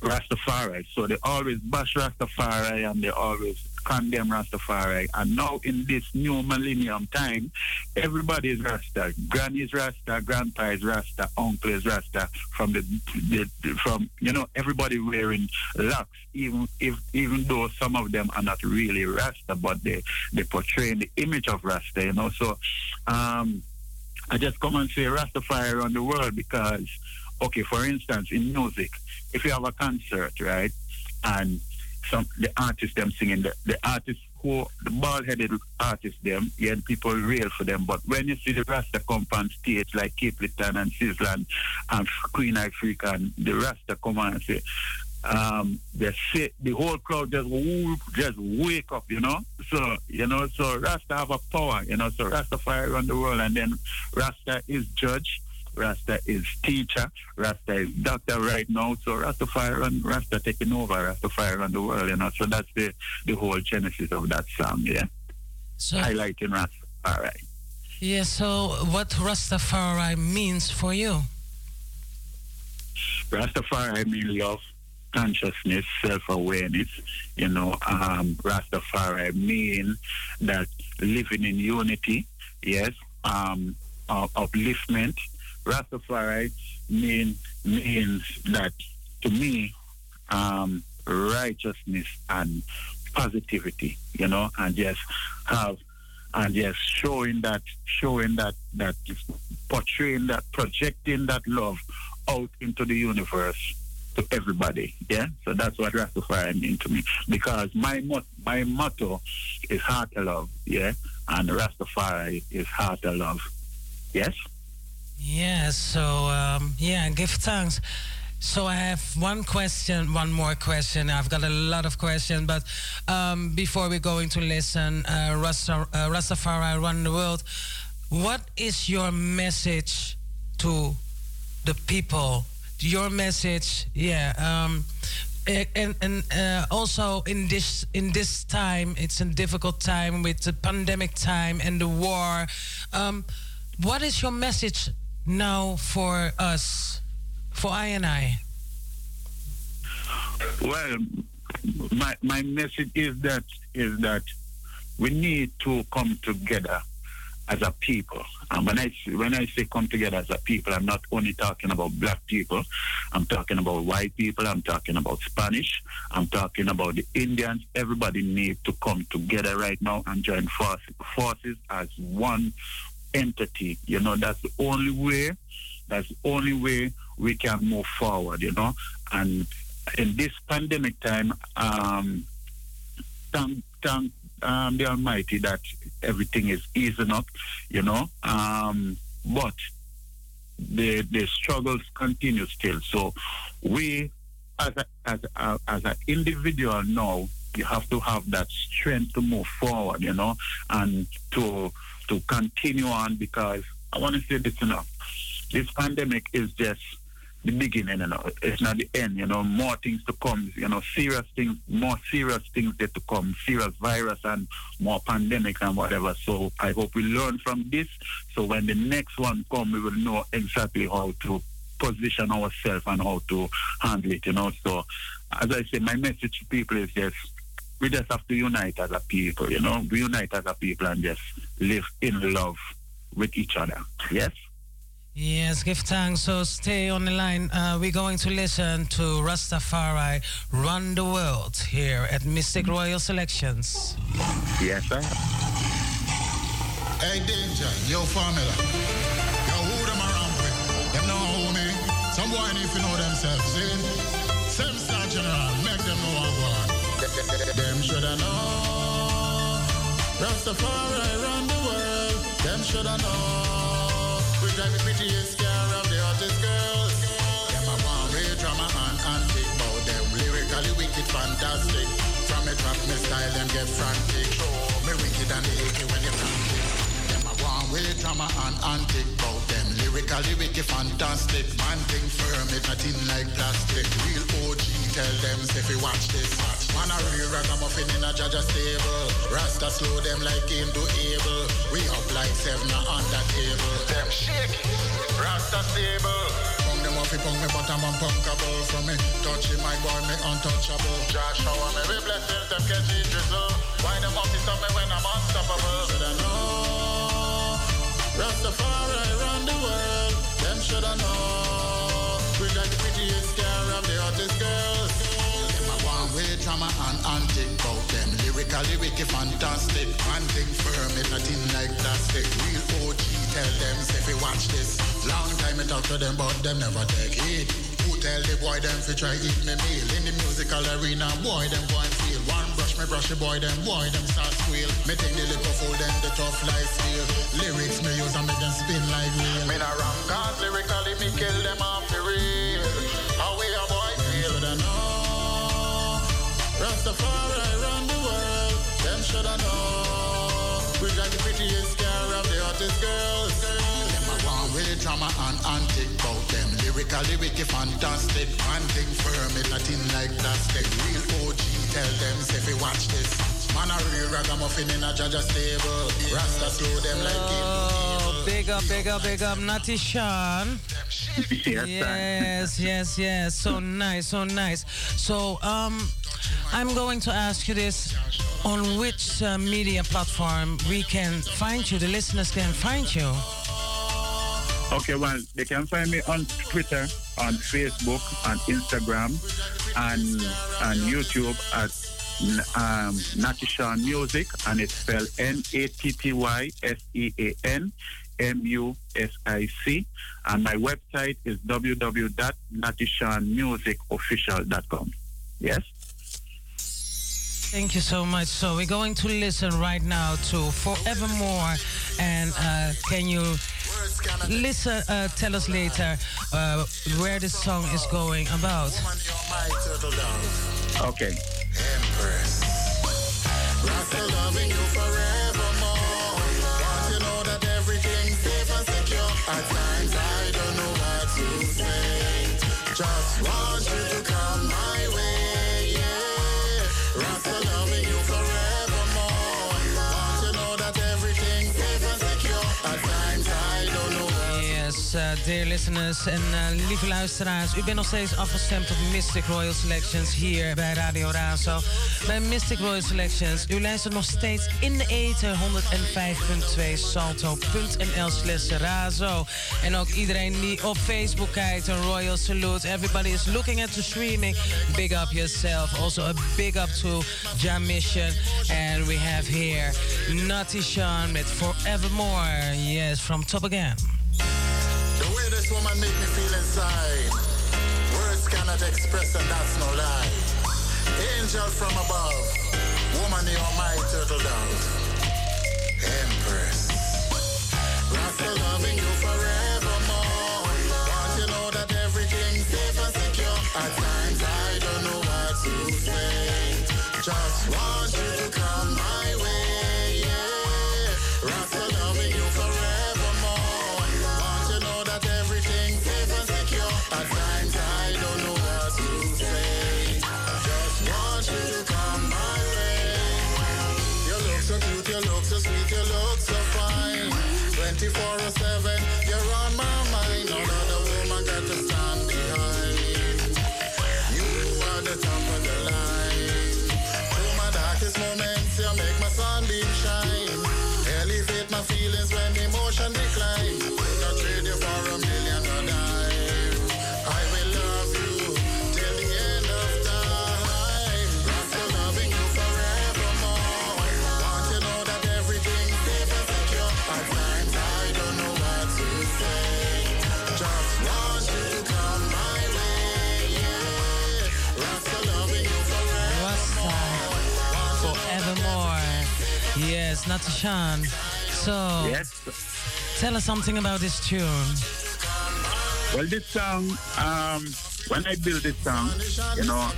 Rastafari. So they always bash Rastafari and they always condemn Rastafari. And now in this new millennium time, everybody is Rasta. Granny is Rasta, grandpa is Rasta, uncle is Rasta. From the, the from you know everybody wearing locks, even if even though some of them are not really Rasta, but they they portray the image of Rasta. You know, so um, I just come and say Rastafari around the world because, okay, for instance, in music, if you have a concert, right, and some the artists them singing the, the artists who the bald headed artists them, yeah, people rail for them. But when you see the Rasta come on stage like Cape Capleton and Sizzlan and Queen Ifrica and the Rasta come on and say, um, they say the whole crowd just woo, just wake up, you know. So you know, so Rasta have a power, you know. So Rasta fire around the world, and then Rasta is judge, Rasta is teacher, Rasta is doctor right now. So Rastafari and Rasta taking over Rastafari around the world, you know. So that's the the whole genesis of that song, yeah. So highlighting Rastafari. Yeah, so what Rastafari means for you? Rastafari means love, consciousness, self-awareness. You know, um, Rastafari mean that living in unity, yes, um, uh, upliftment. Rastafari mean means that to me, um, righteousness and positivity. You know, and just have and just showing that, showing that, that portraying that, projecting that love out into the universe to everybody. Yeah, so that's what Rastafari mean to me because my mot- my motto is heart love. Yeah, and Rastafari is heart love. Yes. Yeah, so um, yeah, give thanks. So I have one question, one more question. I've got a lot of questions, but um, before we're going to listen, uh, Rasta, uh, Rastafari around the world, what is your message to the people? Your message, yeah. Um, and and uh, also in this in this time, it's a difficult time with the pandemic time and the war. Um, what is your message now for us, for I and I? Well, my my message is that is that we need to come together as a people. And when I when I say come together as a people, I'm not only talking about black people. I'm talking about white people. I'm talking about Spanish. I'm talking about the Indians. Everybody needs to come together right now and join forces, forces as one entity. You know, that's the only way. That's the only way we can move forward. You know, and in this pandemic time, um, thank, thank um, the Almighty that everything is easing up, you know. Um, but the the struggles continue still. So we, as a, as a, as an individual now, you have to have that strength to move forward, you know, and to to continue on because I want to say this, enough. this pandemic is just the beginning, you know. It's not the end, you know. More things to come, you know. Serious things, more serious things that to come. Serious virus and more pandemic and whatever. So I hope we learn from this. So when the next one come, we will know exactly how to position ourselves and how to handle it, you know. So as I say, my message to people is just we just have to unite as a people, you know. We unite as a people and just live in love with each other. Yes. Yes, give thanks. So stay on the line. Uh, we're going to listen to Rastafari Run the World here at Mistic Royal Selections. Yes, sir. Hey, Danger, yo, formula. Yo, who them around with? Them know who me. Some boy need to know themselves, see? Same star general, make them know what one. them shoulda know. Rastafari run the world. Them shoulda know. Drive the prettiest car of the hottest girls. Them a one way drama and antique, but them lyrically wicked, fantastic. From me drop me style, them get frantic. Me wicked and the when you frantic. Them a one way drama and antic bout them. Lyrically wicked, fantastic. Man thing firm, it nothing like plastic. Real OG, tell them if you watch this. Man a real ragamuffin in a jaja stable. Rasta slow them like him do able. We up like seven on the table. Them shaky, Rasta stable. Pong them off, pong me and punkable. From me touching my boy, me untouchable. Josh shower me with blessings, them catch it drizzle. Why them up stop me when I'm unstoppable? Should I know? Rastafari run the world. Them should I know? Drama and antic bout them. Lyrically wicked, fantastic. Man thing firm, it nothing like plastic. Real OG, tell them, say you watch this. Long time I talk to them, but them never take heed. Who tell the boy them fi try eat me meal? In the musical arena, boy them and feel. One brush me brush the boy them, boy them start squeal. Me take the little fool them, the tough life feel. Lyrics me use and make them spin like wheel. Me not ram cause lyrically me kill them off Rastafari run the world. Them shoulda know. We got the prettiest girl of the hottest girls. Them a one with the drama and antic bout them. Lyrically wicked, fantastic. Man thing firm, it nothing like plastic. Real OG, tell them say fi watch this. Man a real ragamuffin in a jaja stable. Rasta slow them like him. Big up, big up, big up, Natty Sean. Yes, yes, yes, yes. So nice, so nice. So, um, I'm going to ask you this: on which uh, media platform we can find you? The listeners can find you. Okay, well, they can find me on Twitter, on Facebook, on Instagram, and on YouTube at um, Natty Sean Music, and it's spelled N A T T Y S E A N M U S I C. And my website is www.nattyseanmusicofficial.com. Yes? Thank you so much. So we're going to listen right now to Forevermore, and uh, can you listen? Uh, tell us later uh, where this song is going about. Okay. Empress. At times I don't know what to say. Just want you to come my way, yeah. Rasta Uh, dear listeners en uh, lieve luisteraars. U bent nog steeds afgestemd op Mystic Royal Selections hier bij Radio Razo. Bij Mystic Royal Selections. U luistert nog steeds in de eten 105.2 salto.nl slash razo. En ook iedereen die op Facebook kijkt, een royal salute. Everybody is looking at the streaming. Big up yourself. Also a big up to Jam Mission. And we have here Nutty Sean with Forevermore. Yes, from top again. Way this woman make me feel inside. Words cannot express, and that's no lie. Angel from above. Woman, you're my turtle dove. Empress. Rasta loving you forevermore. Yes, Natty Sean. So, Yes. tell us something about this tune. Well, this song, um, when I built this song, you know,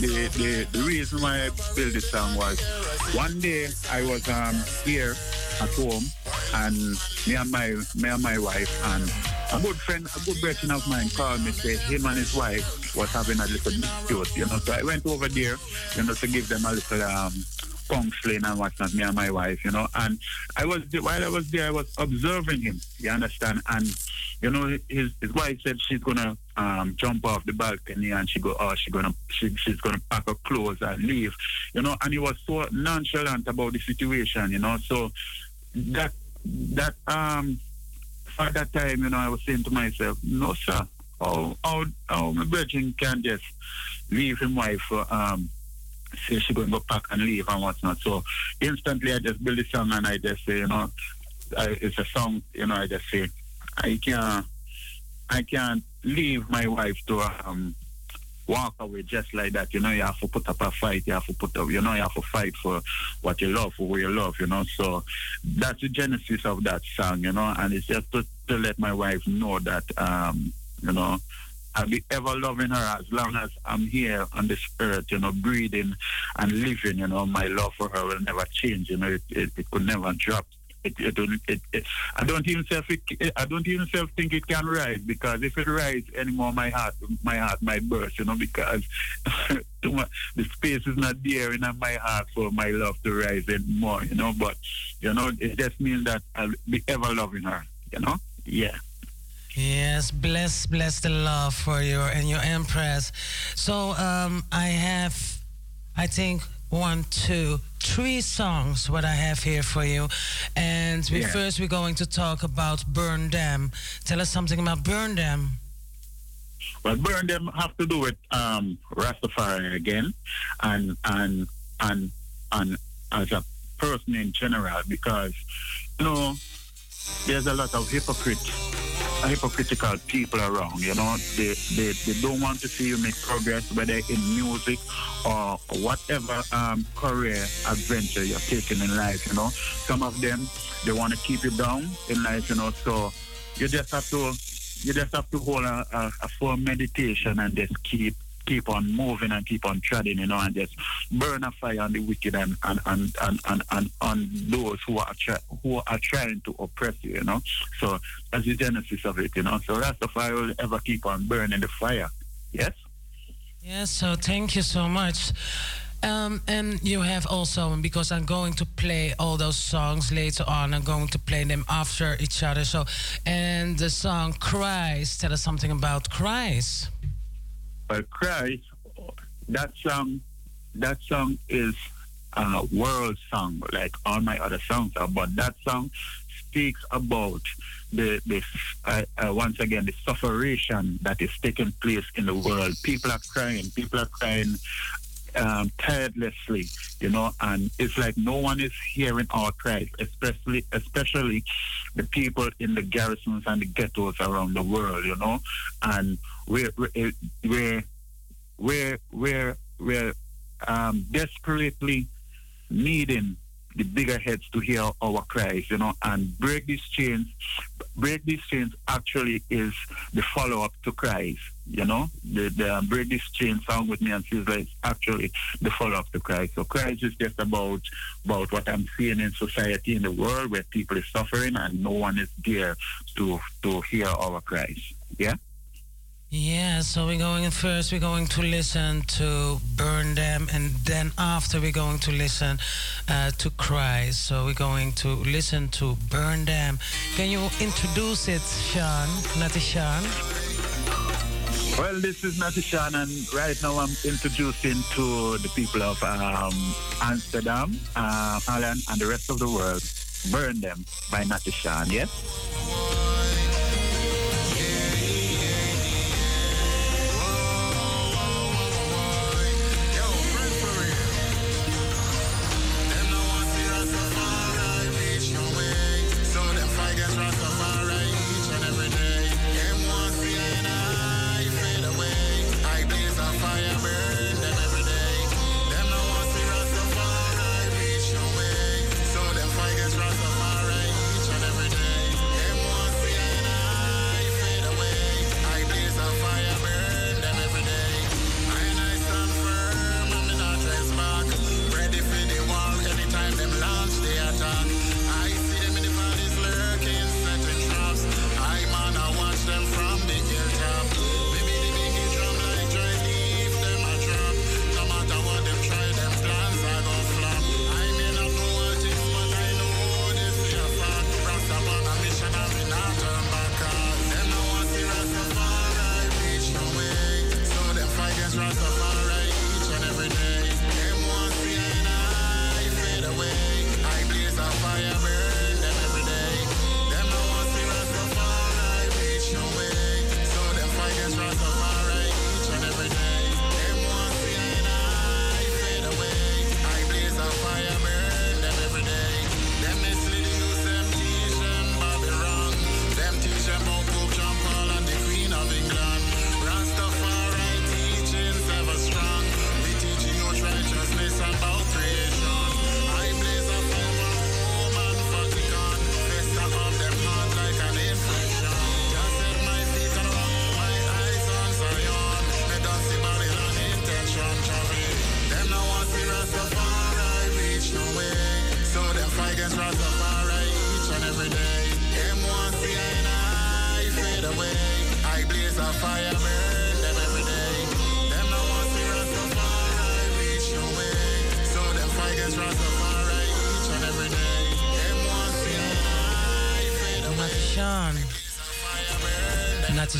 the, the, the reason why I built this song was one day I was um, here at home and me and my me and my wife and a good friend, a good brethren of mine called me say him and his wife was having a little dispute, you know. So I went over there, you know, to give them a little um counseling and whatnot, me and my wife, you know. And I was while I was there, I was observing him. You understand? And you know, his his wife said she's gonna um, jump off the balcony and she go, oh, she gonna she, she's gonna pack her clothes and leave, you know. And he was so nonchalant about the situation, you know. So that that um at that time, you know, I was saying to myself, no, sir, how how how my virgin can just leave him wife for um say she going to go pack and leave and whatnot. So instantly I just build the song and I just say, you know, I, it's a song, you know, I just say, I can't, I can't leave my wife to um, walk away just like that. You know, you have to put up a fight. You have to put up, you know, you have to fight for what you love, for who you love, you know. So that's the genesis of that song, you know, and it's just to, to let my wife know that, um, you know, I'll be ever loving her as long as I'm here on this earth, you know, breathing and living, you know, my love for her will never change, you know, it, it, it could never drop. It, it, it, it, I don't even self I don't even self think it can rise because if it rise anymore, my heart my heart might burst, you know, because the space is not there in my heart for my love to rise anymore, you know. But you know, it just means that I'll be ever loving her, you know. Yeah. Yes, bless, bless the love for you and your empress. So um, I have, I think, one, two, three songs what I have here for you. And we Yeah. first we're going to talk about Burn Them. Tell us something about Burn Them. Well, burn them have to do with um, Rastafari again, and and and and as a person in general, because you know there's a lot of hypocrite, hypocritical people around. You know, they, they they don't want to see you make progress, whether in music or whatever um, career adventure you're taking in life. You know, some of them they want to keep you down in life. You know, so you just have to you just have to hold a, a, a firm meditation and just keep keep on moving and keep on treading, you know, and just burn a fire on the wicked and and and, and, and, and on those who are who are trying to oppress you, you know. So that's the genesis of it, you know. So that's the fire will ever keep on burning the fire. Yes? Yes, so thank you so much. Um, and you have also, because I'm going to play all those songs later on, I'm going to play them after each other. So, and the song Cries, tell us something about Cries. Well, Cries, that song, that song is a world song, like all my other songs are. But that song speaks about the, the uh, uh, once again, the sufferation that is taking place in the world. People are crying. People are crying um, tirelessly, you know, and it's like no one is hearing our cries, especially especially the people in the garrisons and the ghettos around the world, you know, and we're we're we're we're we're, um, desperately needing the bigger heads to hear our cries, you know, and break these chains. Break these chains actually is the follow up to cries, you know. The, the um, break these chains song with me and Sizzla is actually the follow up to cries. So cries is just about about what I'm seeing in society in the world where people is suffering and no one is there to to hear our cries. Yeah. Yeah, so we're going first, we're going to listen to Burn Them, and then after we're going to listen uh, to Cries. So we're going to listen to Burn Them. Can you introduce it, Sean? Natty Sean? Well, this is Natty Sean, and right now I'm introducing to the people of um, Amsterdam, uh, Holland, and the rest of the world. Burn Them by Natty Sean, yes?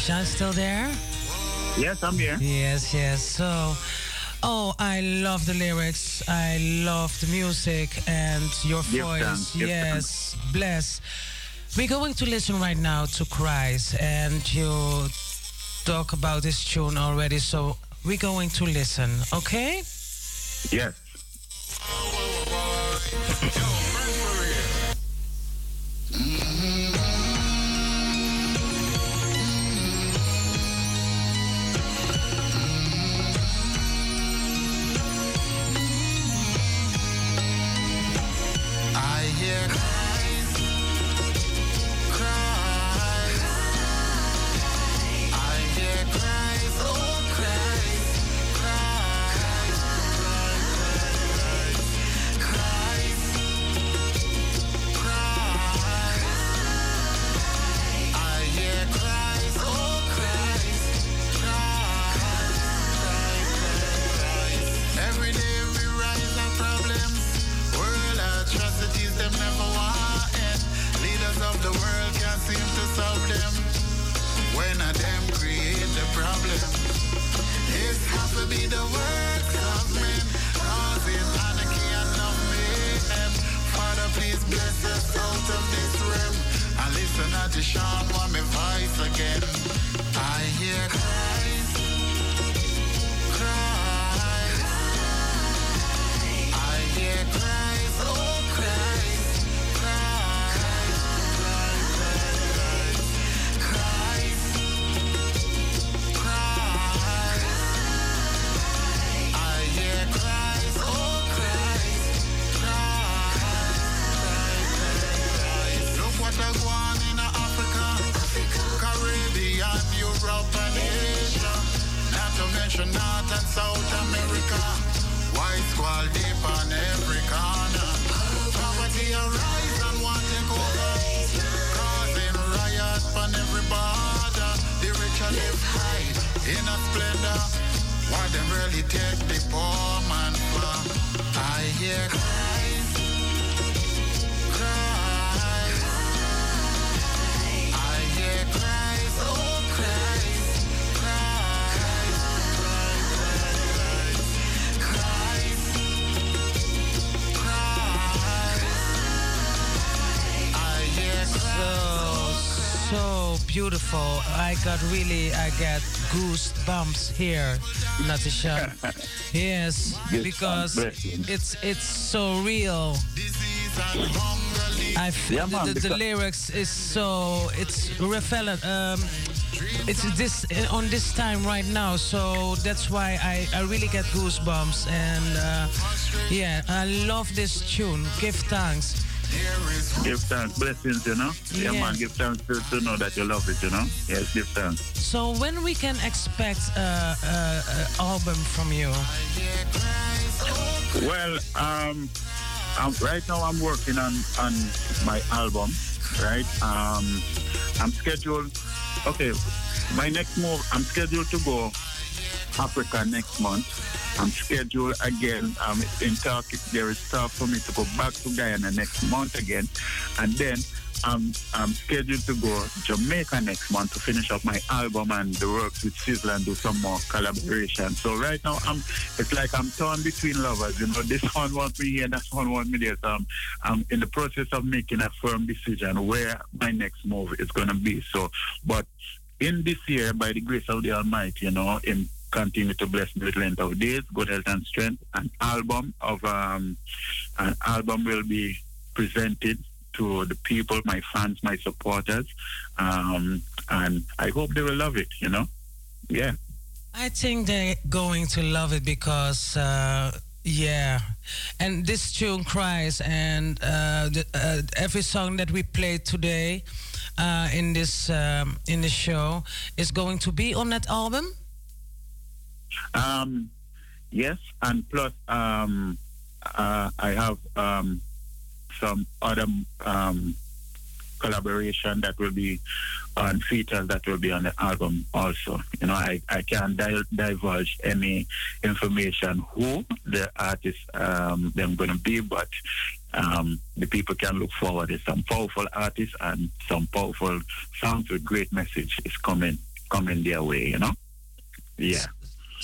Natty Sean still there? Yes, I'm here. Yes, yes. So, oh, I love the lyrics. I love the music and your voice. give yes, bless. We're going to listen right now to Cries, and you talk about this tune already. So we're going to listen. Okay? Yes. To mention North and South America. White squall deep on every corner. Poverty arise and want take over. Causing riots on every border. The rich are live high in a splendor. Why them really take the poor man for? I hear so beautiful. I got really, I got goosebumps here, Natty Sean. yes, because it's it's so real. I feel Yeah, the, the, the lyrics is so it's relevant. Um, it's this on this time right now, so that's why I, I really get goosebumps. And uh, yeah, I love this tune. Give thanks. Give thanks, blessings, you know. Yeah, Yeah. man, give thanks to, to know that you love it, you know. Yes, give thanks. So when we can expect uh, uh, an album from you? Well, um, um, right now I'm working on on my album, right? Um, I'm scheduled. Okay, my next move. I'm scheduled to go Africa next month. I'm scheduled again. I'm in talk. There is talk for me to go back to Guyana next month again, and then I'm I'm scheduled to go Jamaica next month to finish up my album and the works with Sizzla and do some more collaboration. So right now I'm it's like I'm torn between lovers. You know, this one wants me here, that one wants me there. So I'm, I'm in the process of making a firm decision where my next move is gonna be. So, but in this year, by the grace of the Almighty, you know, in continue to bless me with length of days, good health and strength. An album of um, an album will be presented to the people, my fans, my supporters, um, and I hope they will love it. You know, yeah. I think they're going to love it because, uh, yeah, and this tune cries, and uh, the, uh, every song that we played today uh, in this um, in the show is going to be on that album. Um, yes, and plus, um, uh, I have um, some other um, collaboration that will be on features that will be on the album also. You know, I, I can't di- divulge any information who the artist um, them going to be, but um, the people can look forward to some powerful artists and some powerful songs with great message is coming coming their way. You know, yeah.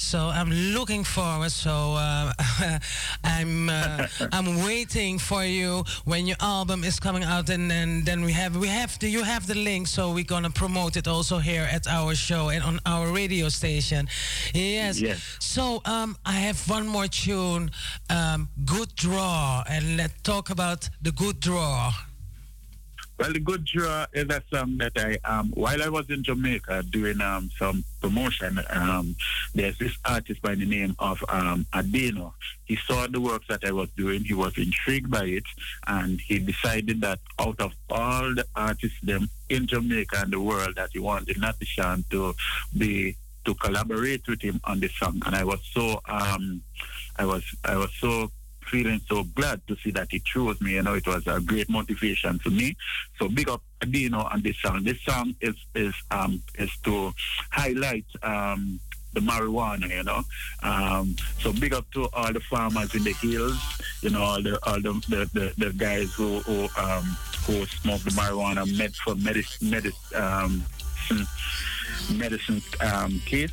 So I'm looking forward. So uh, I'm uh, I'm waiting for you when your album is coming out, and then then we have we have the, you have the link, so we're gonna promote it also here at our show and on our radio station. Yes. Yes. So um, I have one more tune, um, "Good Draw," and let's talk about the good draw. Well, the Good Draw is a song that I, um, while I was in Jamaica doing um, some promotion, um, there's this artist by the name of um, Adeno. He saw the work that I was doing, he was intrigued by it, and he decided that out of all the artists them in Jamaica and the world, that he wanted Natty Sean to be to collaborate with him on the song. And I was so, um, I was, I was so feeling so glad to see that he chose me. You know, it was a great motivation to me. So big up Adino on this song. This song is is um is to highlight um the marijuana, you know. Um, so big up to all the farmers in the hills, you know, all the all the, the, the, the guys who who um who smoke the marijuana med for medicine medicine um medicine um case.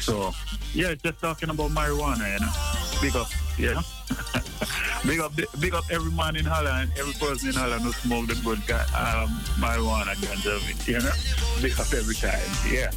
So yeah, just talking about marijuana, you know. Big up, yeah. big up, big up every man in Holland, every person in Holland who smoke the good guy, um, marijuana, ganja, you know. Big up every time, yeah.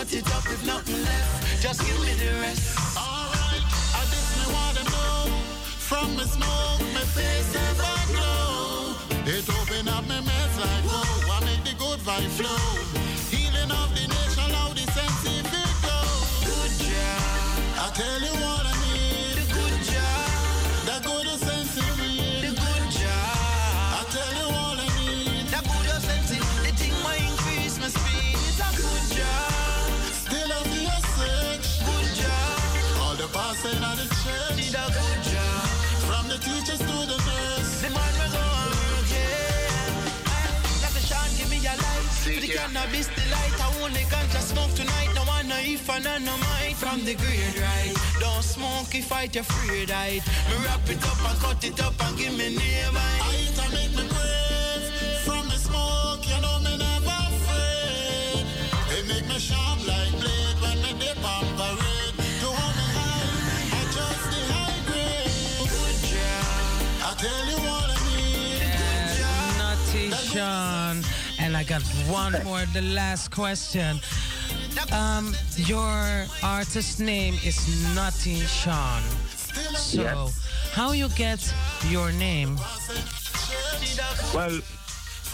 Cut it up if nothing left. Just give me the rest. Alright, I just me wanna know. From the smoke, my face ever glow. It open up my mess like whoa. I make the good vibe flow. And might. From the grade right. Don't smoke if I te afraid right. Me wrap it up and cut it up and give me. I eat and make me brave. From the smoke, you know me never afraid. Make me sharp like blade when me dip on parade. To hold me high, I just the. Good job. I tell you what I need. Natty Sean. And I got one more, the last question. Um, your artist name is Natty Sean. So, Yes. how you get your name? Well,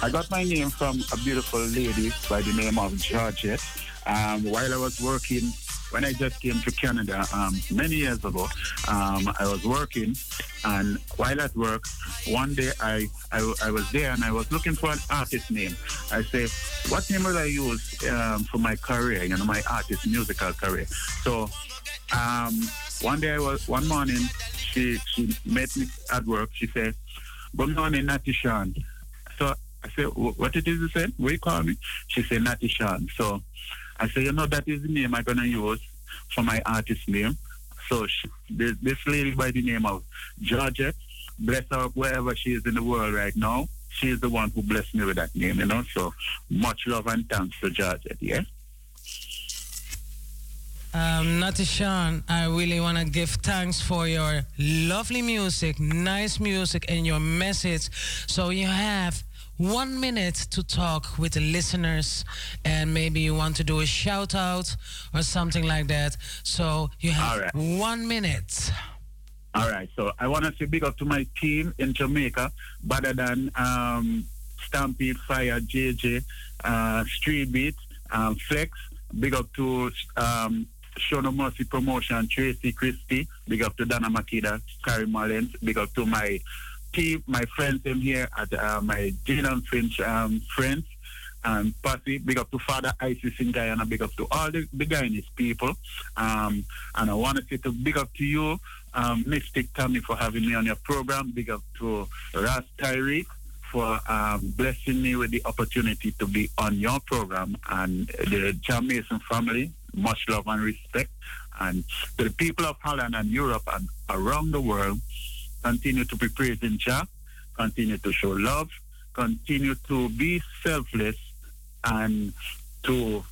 I got my name from a beautiful lady by the name of Georgette. Um, while I was working, when I just came to Canada um, many years ago, um, I was working, and while at work, one day I, I I was there and I was looking for an artist name. I say, what name will I use um, for my career? You know, my artist musical career. So um, one day I was one morning she she met me at work. She said, "Good morning, Natty Sean." So I said, "What it is you said? What you call me?" She said, "Natty Sean." So I said, "You know that is the name I'm gonna use for my artist name." So she, this, lady by the name of Georgette, bless her wherever she is in the world right now. She is the one who blessed me with that name, you know. So much love and thanks to Georgette. Yeah. Um, Sean, I really want to give thanks for your lovely music, nice music, and your message. So you have one minute to talk with the listeners, and maybe you want to do a shout out or something like that. So you have right. one minute. All right, so I want to say big up to my team in Jamaica, better than um, Stampede Fire, JJ, uh, Street Beat, um, Flex. Big up to um, Show No Mercy Promotion, Tracy Christie. Big up to Dana Makida, Carrie Mullins. Big up to my my friends in here at uh, my Gillian Finch um, friends. And Patty, big up to Father Isis in Guyana, big up to all the, the Guyanese people. Um, and I want to say to big up to you, um, Mistic Tammy, for having me on your program. Big up to Ras Tyree for um, blessing me with the opportunity to be on your program and the Mason family. Much love and respect. And to the people of Holland and Europe and around the world, continue to be praising Jah, continue to show love, continue to be selfless, and to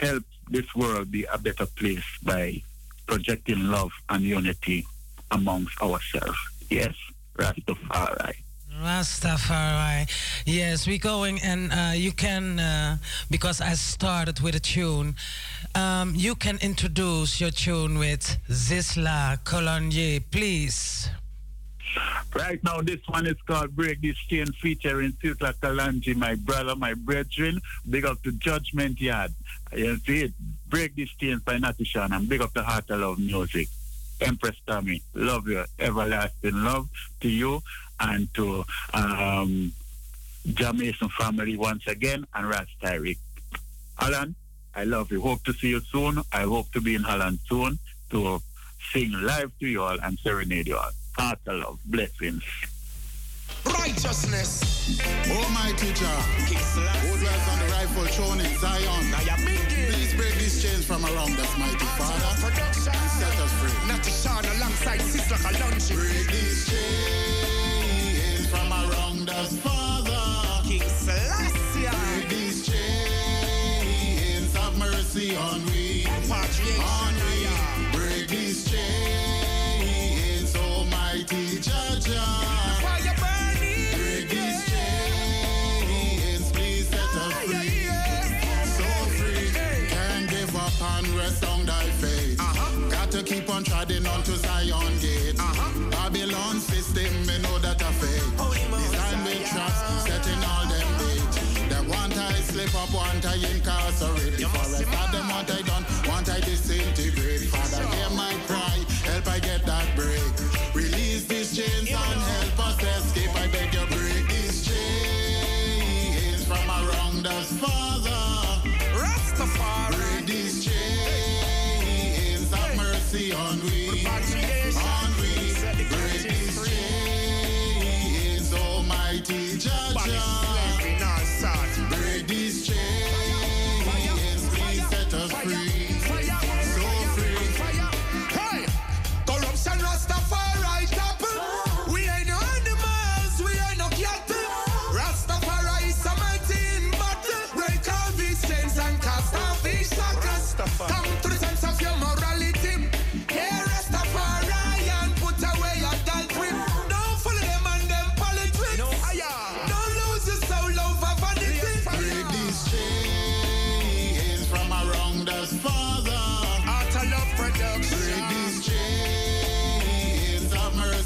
help this world be a better place by projecting love and unity amongst ourselves. Yes, Rastafari. Rastafari. Yes, we're going, and uh, you can, uh, because I started with a tune, um, you can introduce your tune with Sizzla Kalonji, please. Right now, this one is called Break This Chain featuring Sizzla Kalonji, my brother, my brethren. Big up to Judgment Yard. You see it? Break This Chain by Natty Sean and big up the Heart of Love Music. Empress Tommy, love you, everlasting love to you and to um, Jamaican family once again and Ras Tyrick. Alan, I love you. Hope to see you soon. I hope to be in Holland soon to sing live to you all and serenade you all. Heart of blessings. Righteousness. Almighty Jah, who dwells on the rightful throne in Zion. Please break these chains from around us, mighty Father, and set us free. Not to shine alongside Sizzla Kalonji. Break these chains from around us, Father. King Selassie. Break these chains, have mercy on we. Mercy on we.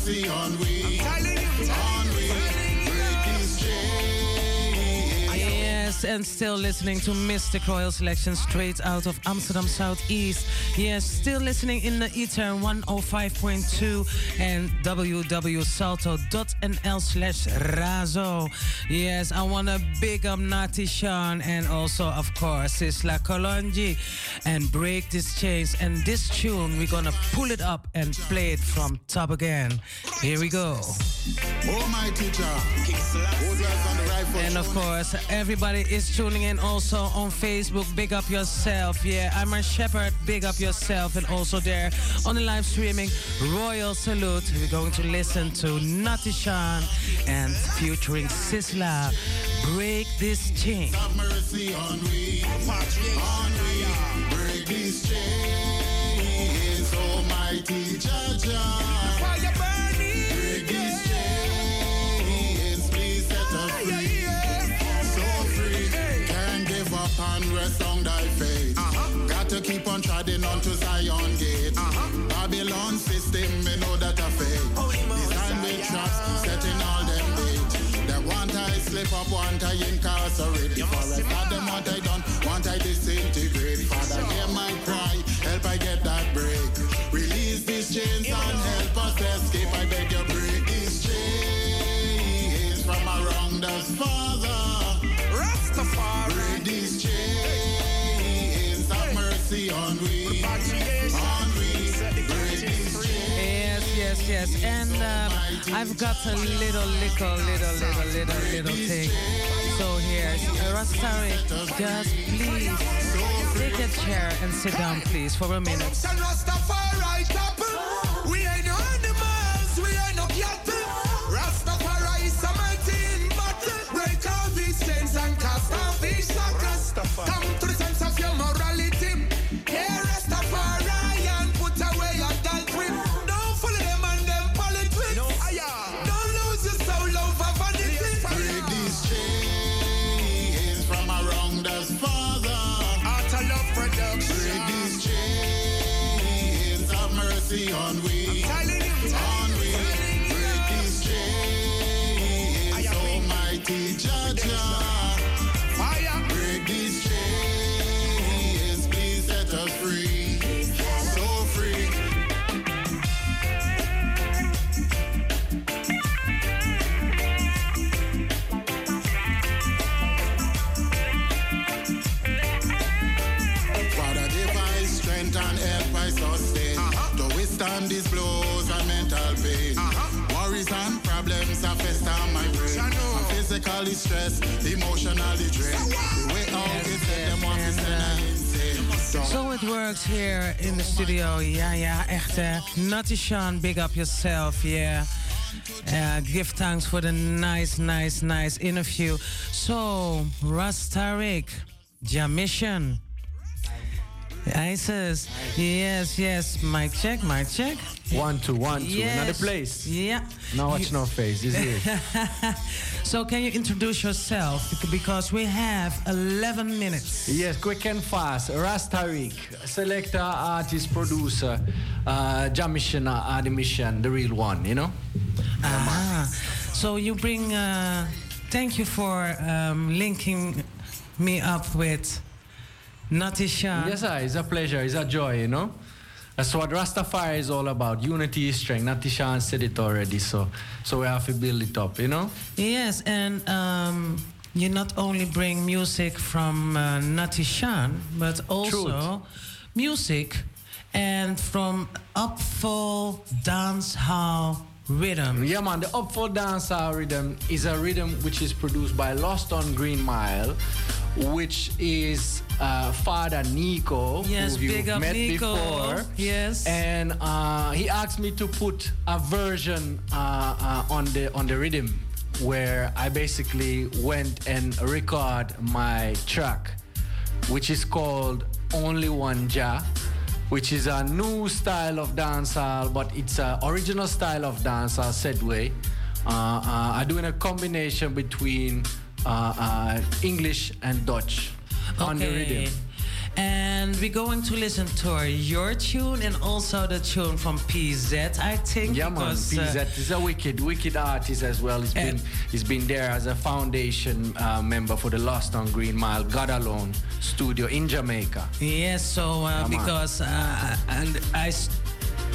Mercy on we. And still listening to Mistic Royal Selection straight out of Amsterdam Southeast. Yes, still listening in the ether 105.2 and www.salto.nl slash razo. Yes, I want to big up Natty Sean and also, of course, Sizzla Kalonji and break these chains. And this tune, we're going to pull it up and play it from top again. Here we go. Almighty Jah, who dwells on the rightful And of course, everybody is tuning in also on Facebook. Big up yourself. Yeah, I'm a shepherd. Big up yourself. And also there on the live streaming, Royal Salute. We're going to listen to Natty Sean and featuring Sizzla. Break this chain. Have mercy on we. On we. Break Almighty on thy faith. Got to keep on treading onto Zion gate. Babylon system, me know that I fake. Design with traps, setting all them bait. That one I slip up, want I incarcerate. If And um, I've got a little, little, little, little, little, little thing. So here, uh, Rastari, just please take a chair and sit down, please, for a minute. These blows and mental pain. Worries and problems are fest on my brain. I'm physically stressed, emotionally drained. The way out is that them want to send So it works here in the studio. Ja, ja, echt. eh. Natty Sean, big up yourself, yeah. Uh, give thanks for the nice, nice, nice interview. So, Rastarik, Jam Mission. Says, yes, yes, mic check, mic check. One, two, one, two. Yes. Another place. Yeah. Now watch no face. Is it. so, can you introduce yourself? Because we have 11 minutes. Yes, quick and fast. Rastarik, selector, artist, producer, uh, Jamishana, Adimission, the real one, you know? Ah, so you bring. Uh, thank you for um, linking me up with Natty Sean. Yes, sir. It's a pleasure. It's a joy, you know? That's what Rastafari is all about. Unity is strength. Natty Sean said it already, so so we have to build it up, you know? Yes, and um, you not only bring music from uh, Natty Sean, but also music and from Upfall Dance Hall Rhythm. Yeah, man. The Upfall Dancehall rhythm is a rhythm which is produced by Lost on Green Mile, which is uh, Father Nico, Yes, who you've met Nico. before. Yes. And uh, he asked me to put a version uh, uh, on the on the rhythm, where I basically went and record my track, which is called Only One Ja which is a new style of dancehall, but it's an original style of dancehall, said way. Uh, uh, I'm doing a combination between uh, uh, English and Dutch on the rhythm. And we're going to listen to your tune and also the tune from PZ, I think. Yeah, man. because, uh, PZ is a wicked, wicked artist as well. He's been, he's been there as a foundation uh, member for the Lost on Green Mile God Alone studio in Jamaica. Yes, so uh, Yeah, because uh, and I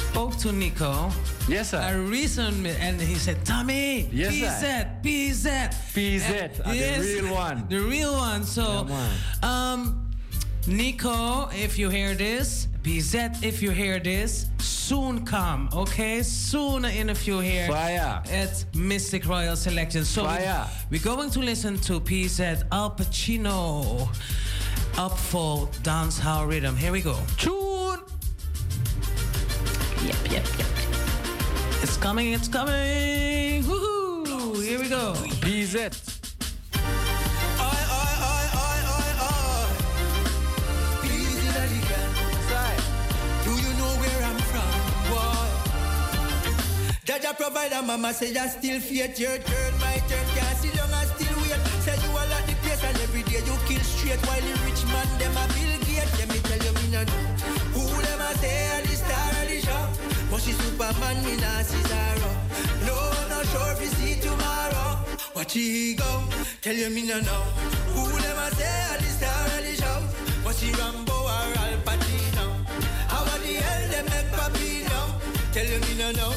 spoke to Nico. Yes, sir. A recent and he said, "Tommy, Yes, PZ, sir. PZ, PZ, uh, the real one. the real one." So, um, Nico, if you hear this, PZ, if you hear this, soon come, okay? Soon an interview here Fire. at Mistic Royal Selection. So Fire. we're going to listen to PZ Al Pacino. Up for dance hall rhythm. Here we go. Tune. Yep, yep, yep. It's coming, it's coming. Woohoo! Here we go. PZ. Please, daddy girl. Do you know where I'm from? Boy. Jaja provider, mama say you still faith your turn, my turn. Can't see long and still wait. Say you all at the place and every day you kill straight while the rich man them a Bill Gates. Let me tell you, me no know who them a say But she Superman, nah see Zara. No, not sure if you see tomorrow. Watch he go, tell you me no know. Who them a say at the star of the show? Was he Rambo or Al Pacino? How the hell them make papi now? Tell you me no know.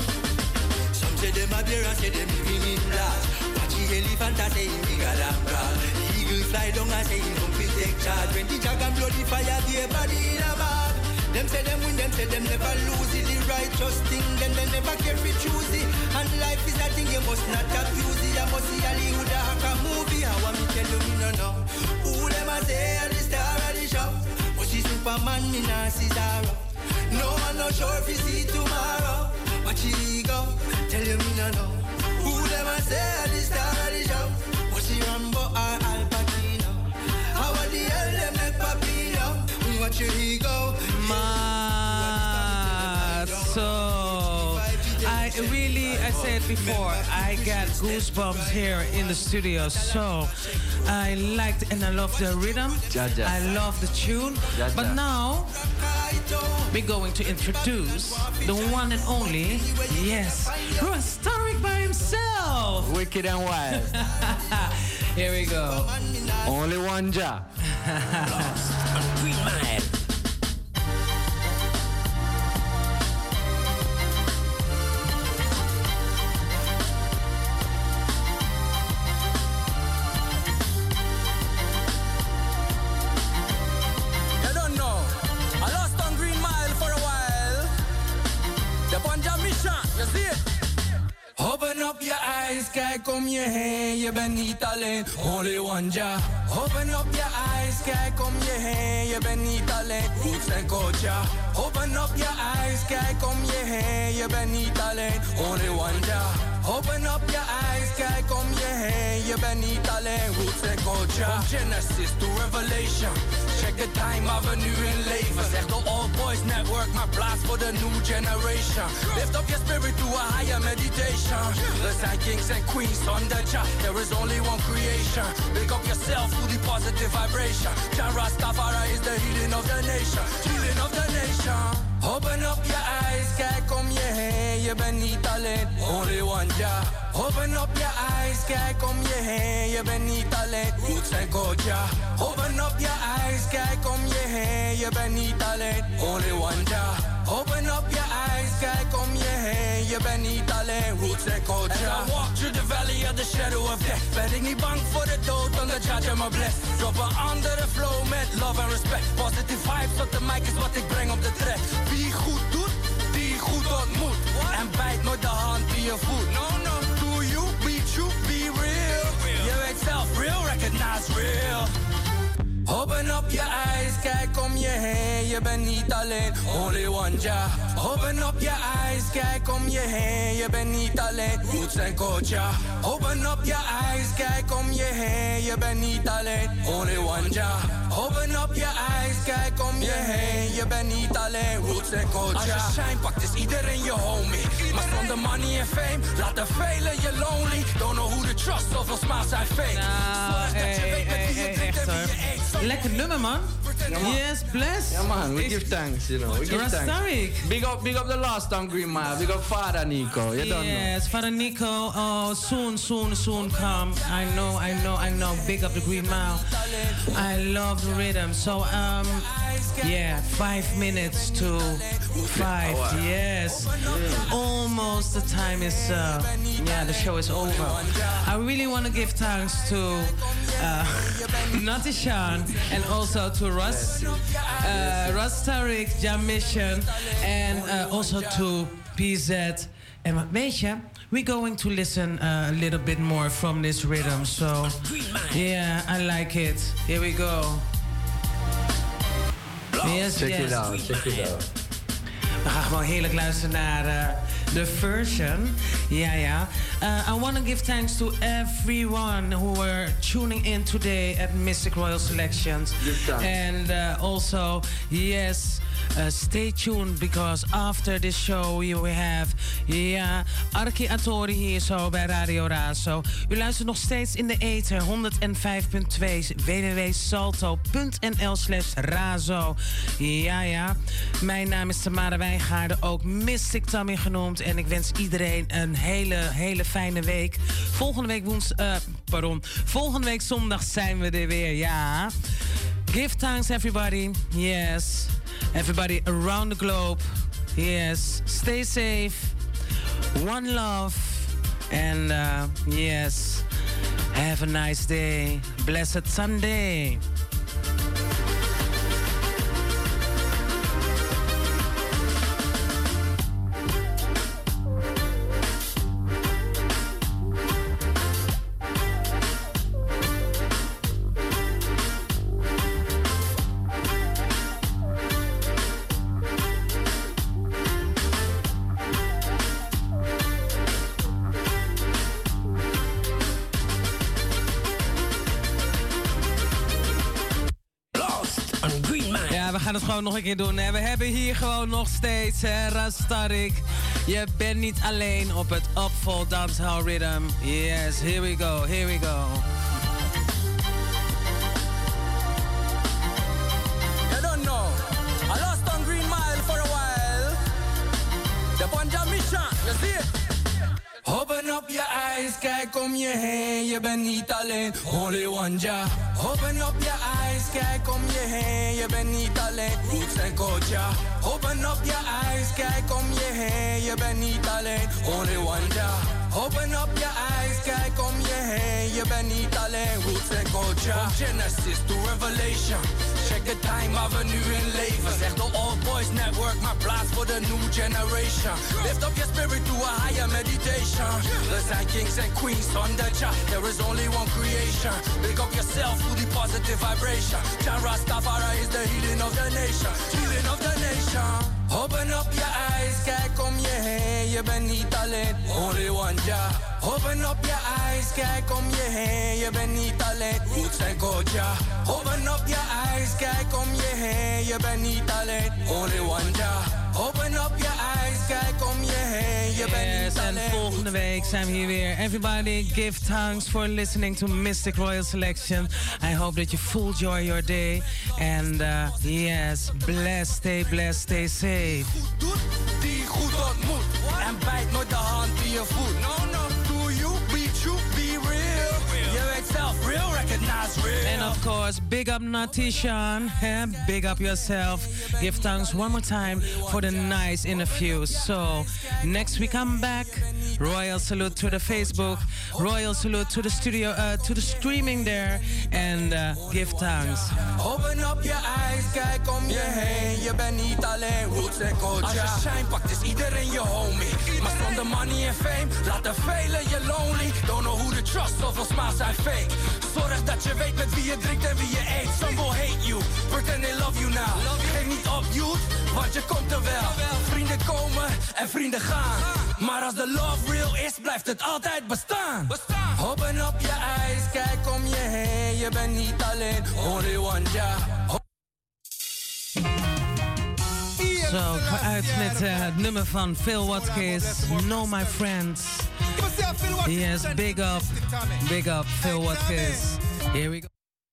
Some say them a bear and say them living in blast. Watch the elephant and say him bigger than. The eagle fly down and say him come take charge. When the dragon blow the fire, the body in a bag. Them say them win, them say them never lose it. The righteous thing, then they never care if choose. And life is a thing you must not abuse it. You must see Hollywood hack a movie. I want me tell you me no know. Who them a say are the star of the show? But she Superman, me nah see Zara. No man no sure if you see tomorrow. Watch she go, tell you me no know. Who them a say are the star of the show? Was she Rambo or Al Pacino? How the hell them make Papino? Watch you go. Ma, so I really, I said before, I got goosebumps here in the studio. So I liked and I love the rhythm. Ja, ja. I love the tune. Ja, ja. But now we're going to introduce the one and only, yes, Rastaric by himself. Wicked and wild. Here we go. Only one Ja. kijk om je heen. Je bent niet alleen, one ja. Open up your eyes, kijk om je heen. Je bent niet alleen, roots en coach Open up your eyes, kijk om je heen. Je bent niet alleen, one ja. Open up your eyes, kijk om je heen. Je bent niet alleen, roots en coach From Genesis to Revelation. Check the time waar we nu in leven. Zeg de All Boys Network, maar plaats voor de new generation. Lift up your spirit to a higher meditation. We zijn kings and queens on the job. There is only one creation. Pick up yourself to the positive vibration. Jah Rastafari is the healing of the nation. Healing of the nation. Open up your eyes, kijk om je heen. Je bent niet alleen, only one Jah. Open up your eyes, kijk om je heen. Je bent niet alleen, roots en Koja. Open up your eyes, kijk om je heen. Je bent niet alleen, only one Jah. Open up your eyes, kijk om je heen. Je bent niet alleen, roots en Koja. As I walk through the valley of the shadow of death. Ben ik niet bang voor de dood, omdat Jah me bless. Droppen andere flow met love en respect. Positive vibes op de mic is wat ik breng op de track. Wie goed doet, die goed ontmoet. Hand. No, no, do you, be true, be real. Je weet zelf, real, recognize real. Open up your eyes, kijk om je heen. Je bent niet alleen, only one ja. Open up your eyes, kijk om je heen. Je bent niet alleen, roots en coach Open up your eyes, kijk om je heen. Je bent niet alleen, only one ja. Open up your eyes, kijk om je heen. Je bent niet alleen, roots en coach Als je shine pakt, is iedereen je homie. Maar zonder money en fame, laten velen je lonely. Don't know who to trust, zoveel smiles zijn fake. Zorg dat je weet met wie je drinkt en wie je eet. Lekker nummer, man. Yes, bless. Yeah, man, we give thanks, you know. We give thanks. Big up, big up the last on Green Mile. Big up Father Nico. You don't know. Yes, Father Nico. Oh, soon, soon, soon come. I know, I know, I know. Big up the Green Mile. I love the rhythm. So, um, yeah, five minutes to five. Yes, almost the time is. Uh, yeah, the show is over. I really want to give thanks to uh, Natty Sean and also to Russ, uh, Russ Tariq, Jam Mission, and uh, also to PZ. En wat weet je, we're going to listen uh, a little bit more from this rhythm. So, yeah, I like it. Here we go. Yes, Check yes. it out, check it out. We gaan gewoon heerlijk luisteren naar eh, de version. Ja, ja. Uh, I want to give thanks to everyone who were tuning in today at Mystic Royal Selections. And uh, also, yes, uh, stay tuned because after this show will have ja, Arki Atori hier zo bij Radio Razo. U luistert nog steeds in de ether 105.2 www.salto.nl slash razo. Ja, ja. Mijn naam is Tamara Wijngaarden, ook Mystic Tammy genoemd. En ik wens iedereen een hele, hele fijne week. Volgende week woens, eh, pardon. Volgende week zondag zijn we er weer, ja. Give thanks everybody. Yes. Everybody around the globe. Yes. Stay safe. One love. And uh, yes. Have a nice day. Blessed Sunday. Keer doen. We hebben hier gewoon nog steeds hè, Rastarik. Je bent niet alleen op het Upfall Dancehall Rhythm. Yes, here we go, here we go. Je heen. Je bent niet alleen, only one ja. Open up your eyes, kijk om je heen. Je bent niet alleen, roots en koja. Open up your eyes, kijk om je heen. Je bent niet alleen, only one ja. Open up your eyes, kijk om je heen. Je bent niet alleen, roots en koja. From Genesis to Revelation. Check the time waar we nu in leven. Zeg de Old Boys Network, maar plaats voor de new generation. Lift up your spirit to a higher meditation. Er zijn kings and queens zonder ja. There is only one creation. Pick up yourself through the positive vibration. Jah Rastafari is the healing of the nation. Healing of the nation. Open up your eyes, kijk om je heen. Je bent niet alleen, only one ja. Open up your eyes, kijk om je heen. Je bent niet alleen, roots en koja. Open up your eyes, kijk om je heen. Je bent niet alleen, only one ja. Open up your eyes, kijk om je heen. Je bent Yes, niet en volgende week zijn we hier weer. Everybody give thanks for listening to Mystic Royal Selection. I hope that you full joy your day. And uh, yes, bless, stay blessed, stay safe. die goed ontmoet. En bijt nooit de hand die je voelt. And of course, big up Natty Sean. eh? Big up yourself. Give thanks one more time for the nice interview. So, next we come back. Royal salute to the Facebook. Royal salute to the studio, uh, to the streaming there. And uh, give thanks. Open up your eyes, kijk om je heen. Je bent niet alleen, roots en culture. Als je shine pakt, is iedereen je homie. Maar zonder money en fame, laten velen je lonely. Don't know who to trust, zoveel smiles zijn fake. Zorg dat je weet met wie je drinkt en wie je eet. Some will hate you, pretend they love you now. Geef niet op, youth, want je komt er wel. Vrienden komen en vrienden gaan. Maar als de love real is, blijft het altijd bestaan. Open up your eyes, kijk om je heen. Je bent niet alleen, only one, ja. Zo, ik ga uit met uh, het nummer van Phil Watkins, Know My Friends. Yes, big up, big up Phil Watkins. Here we go.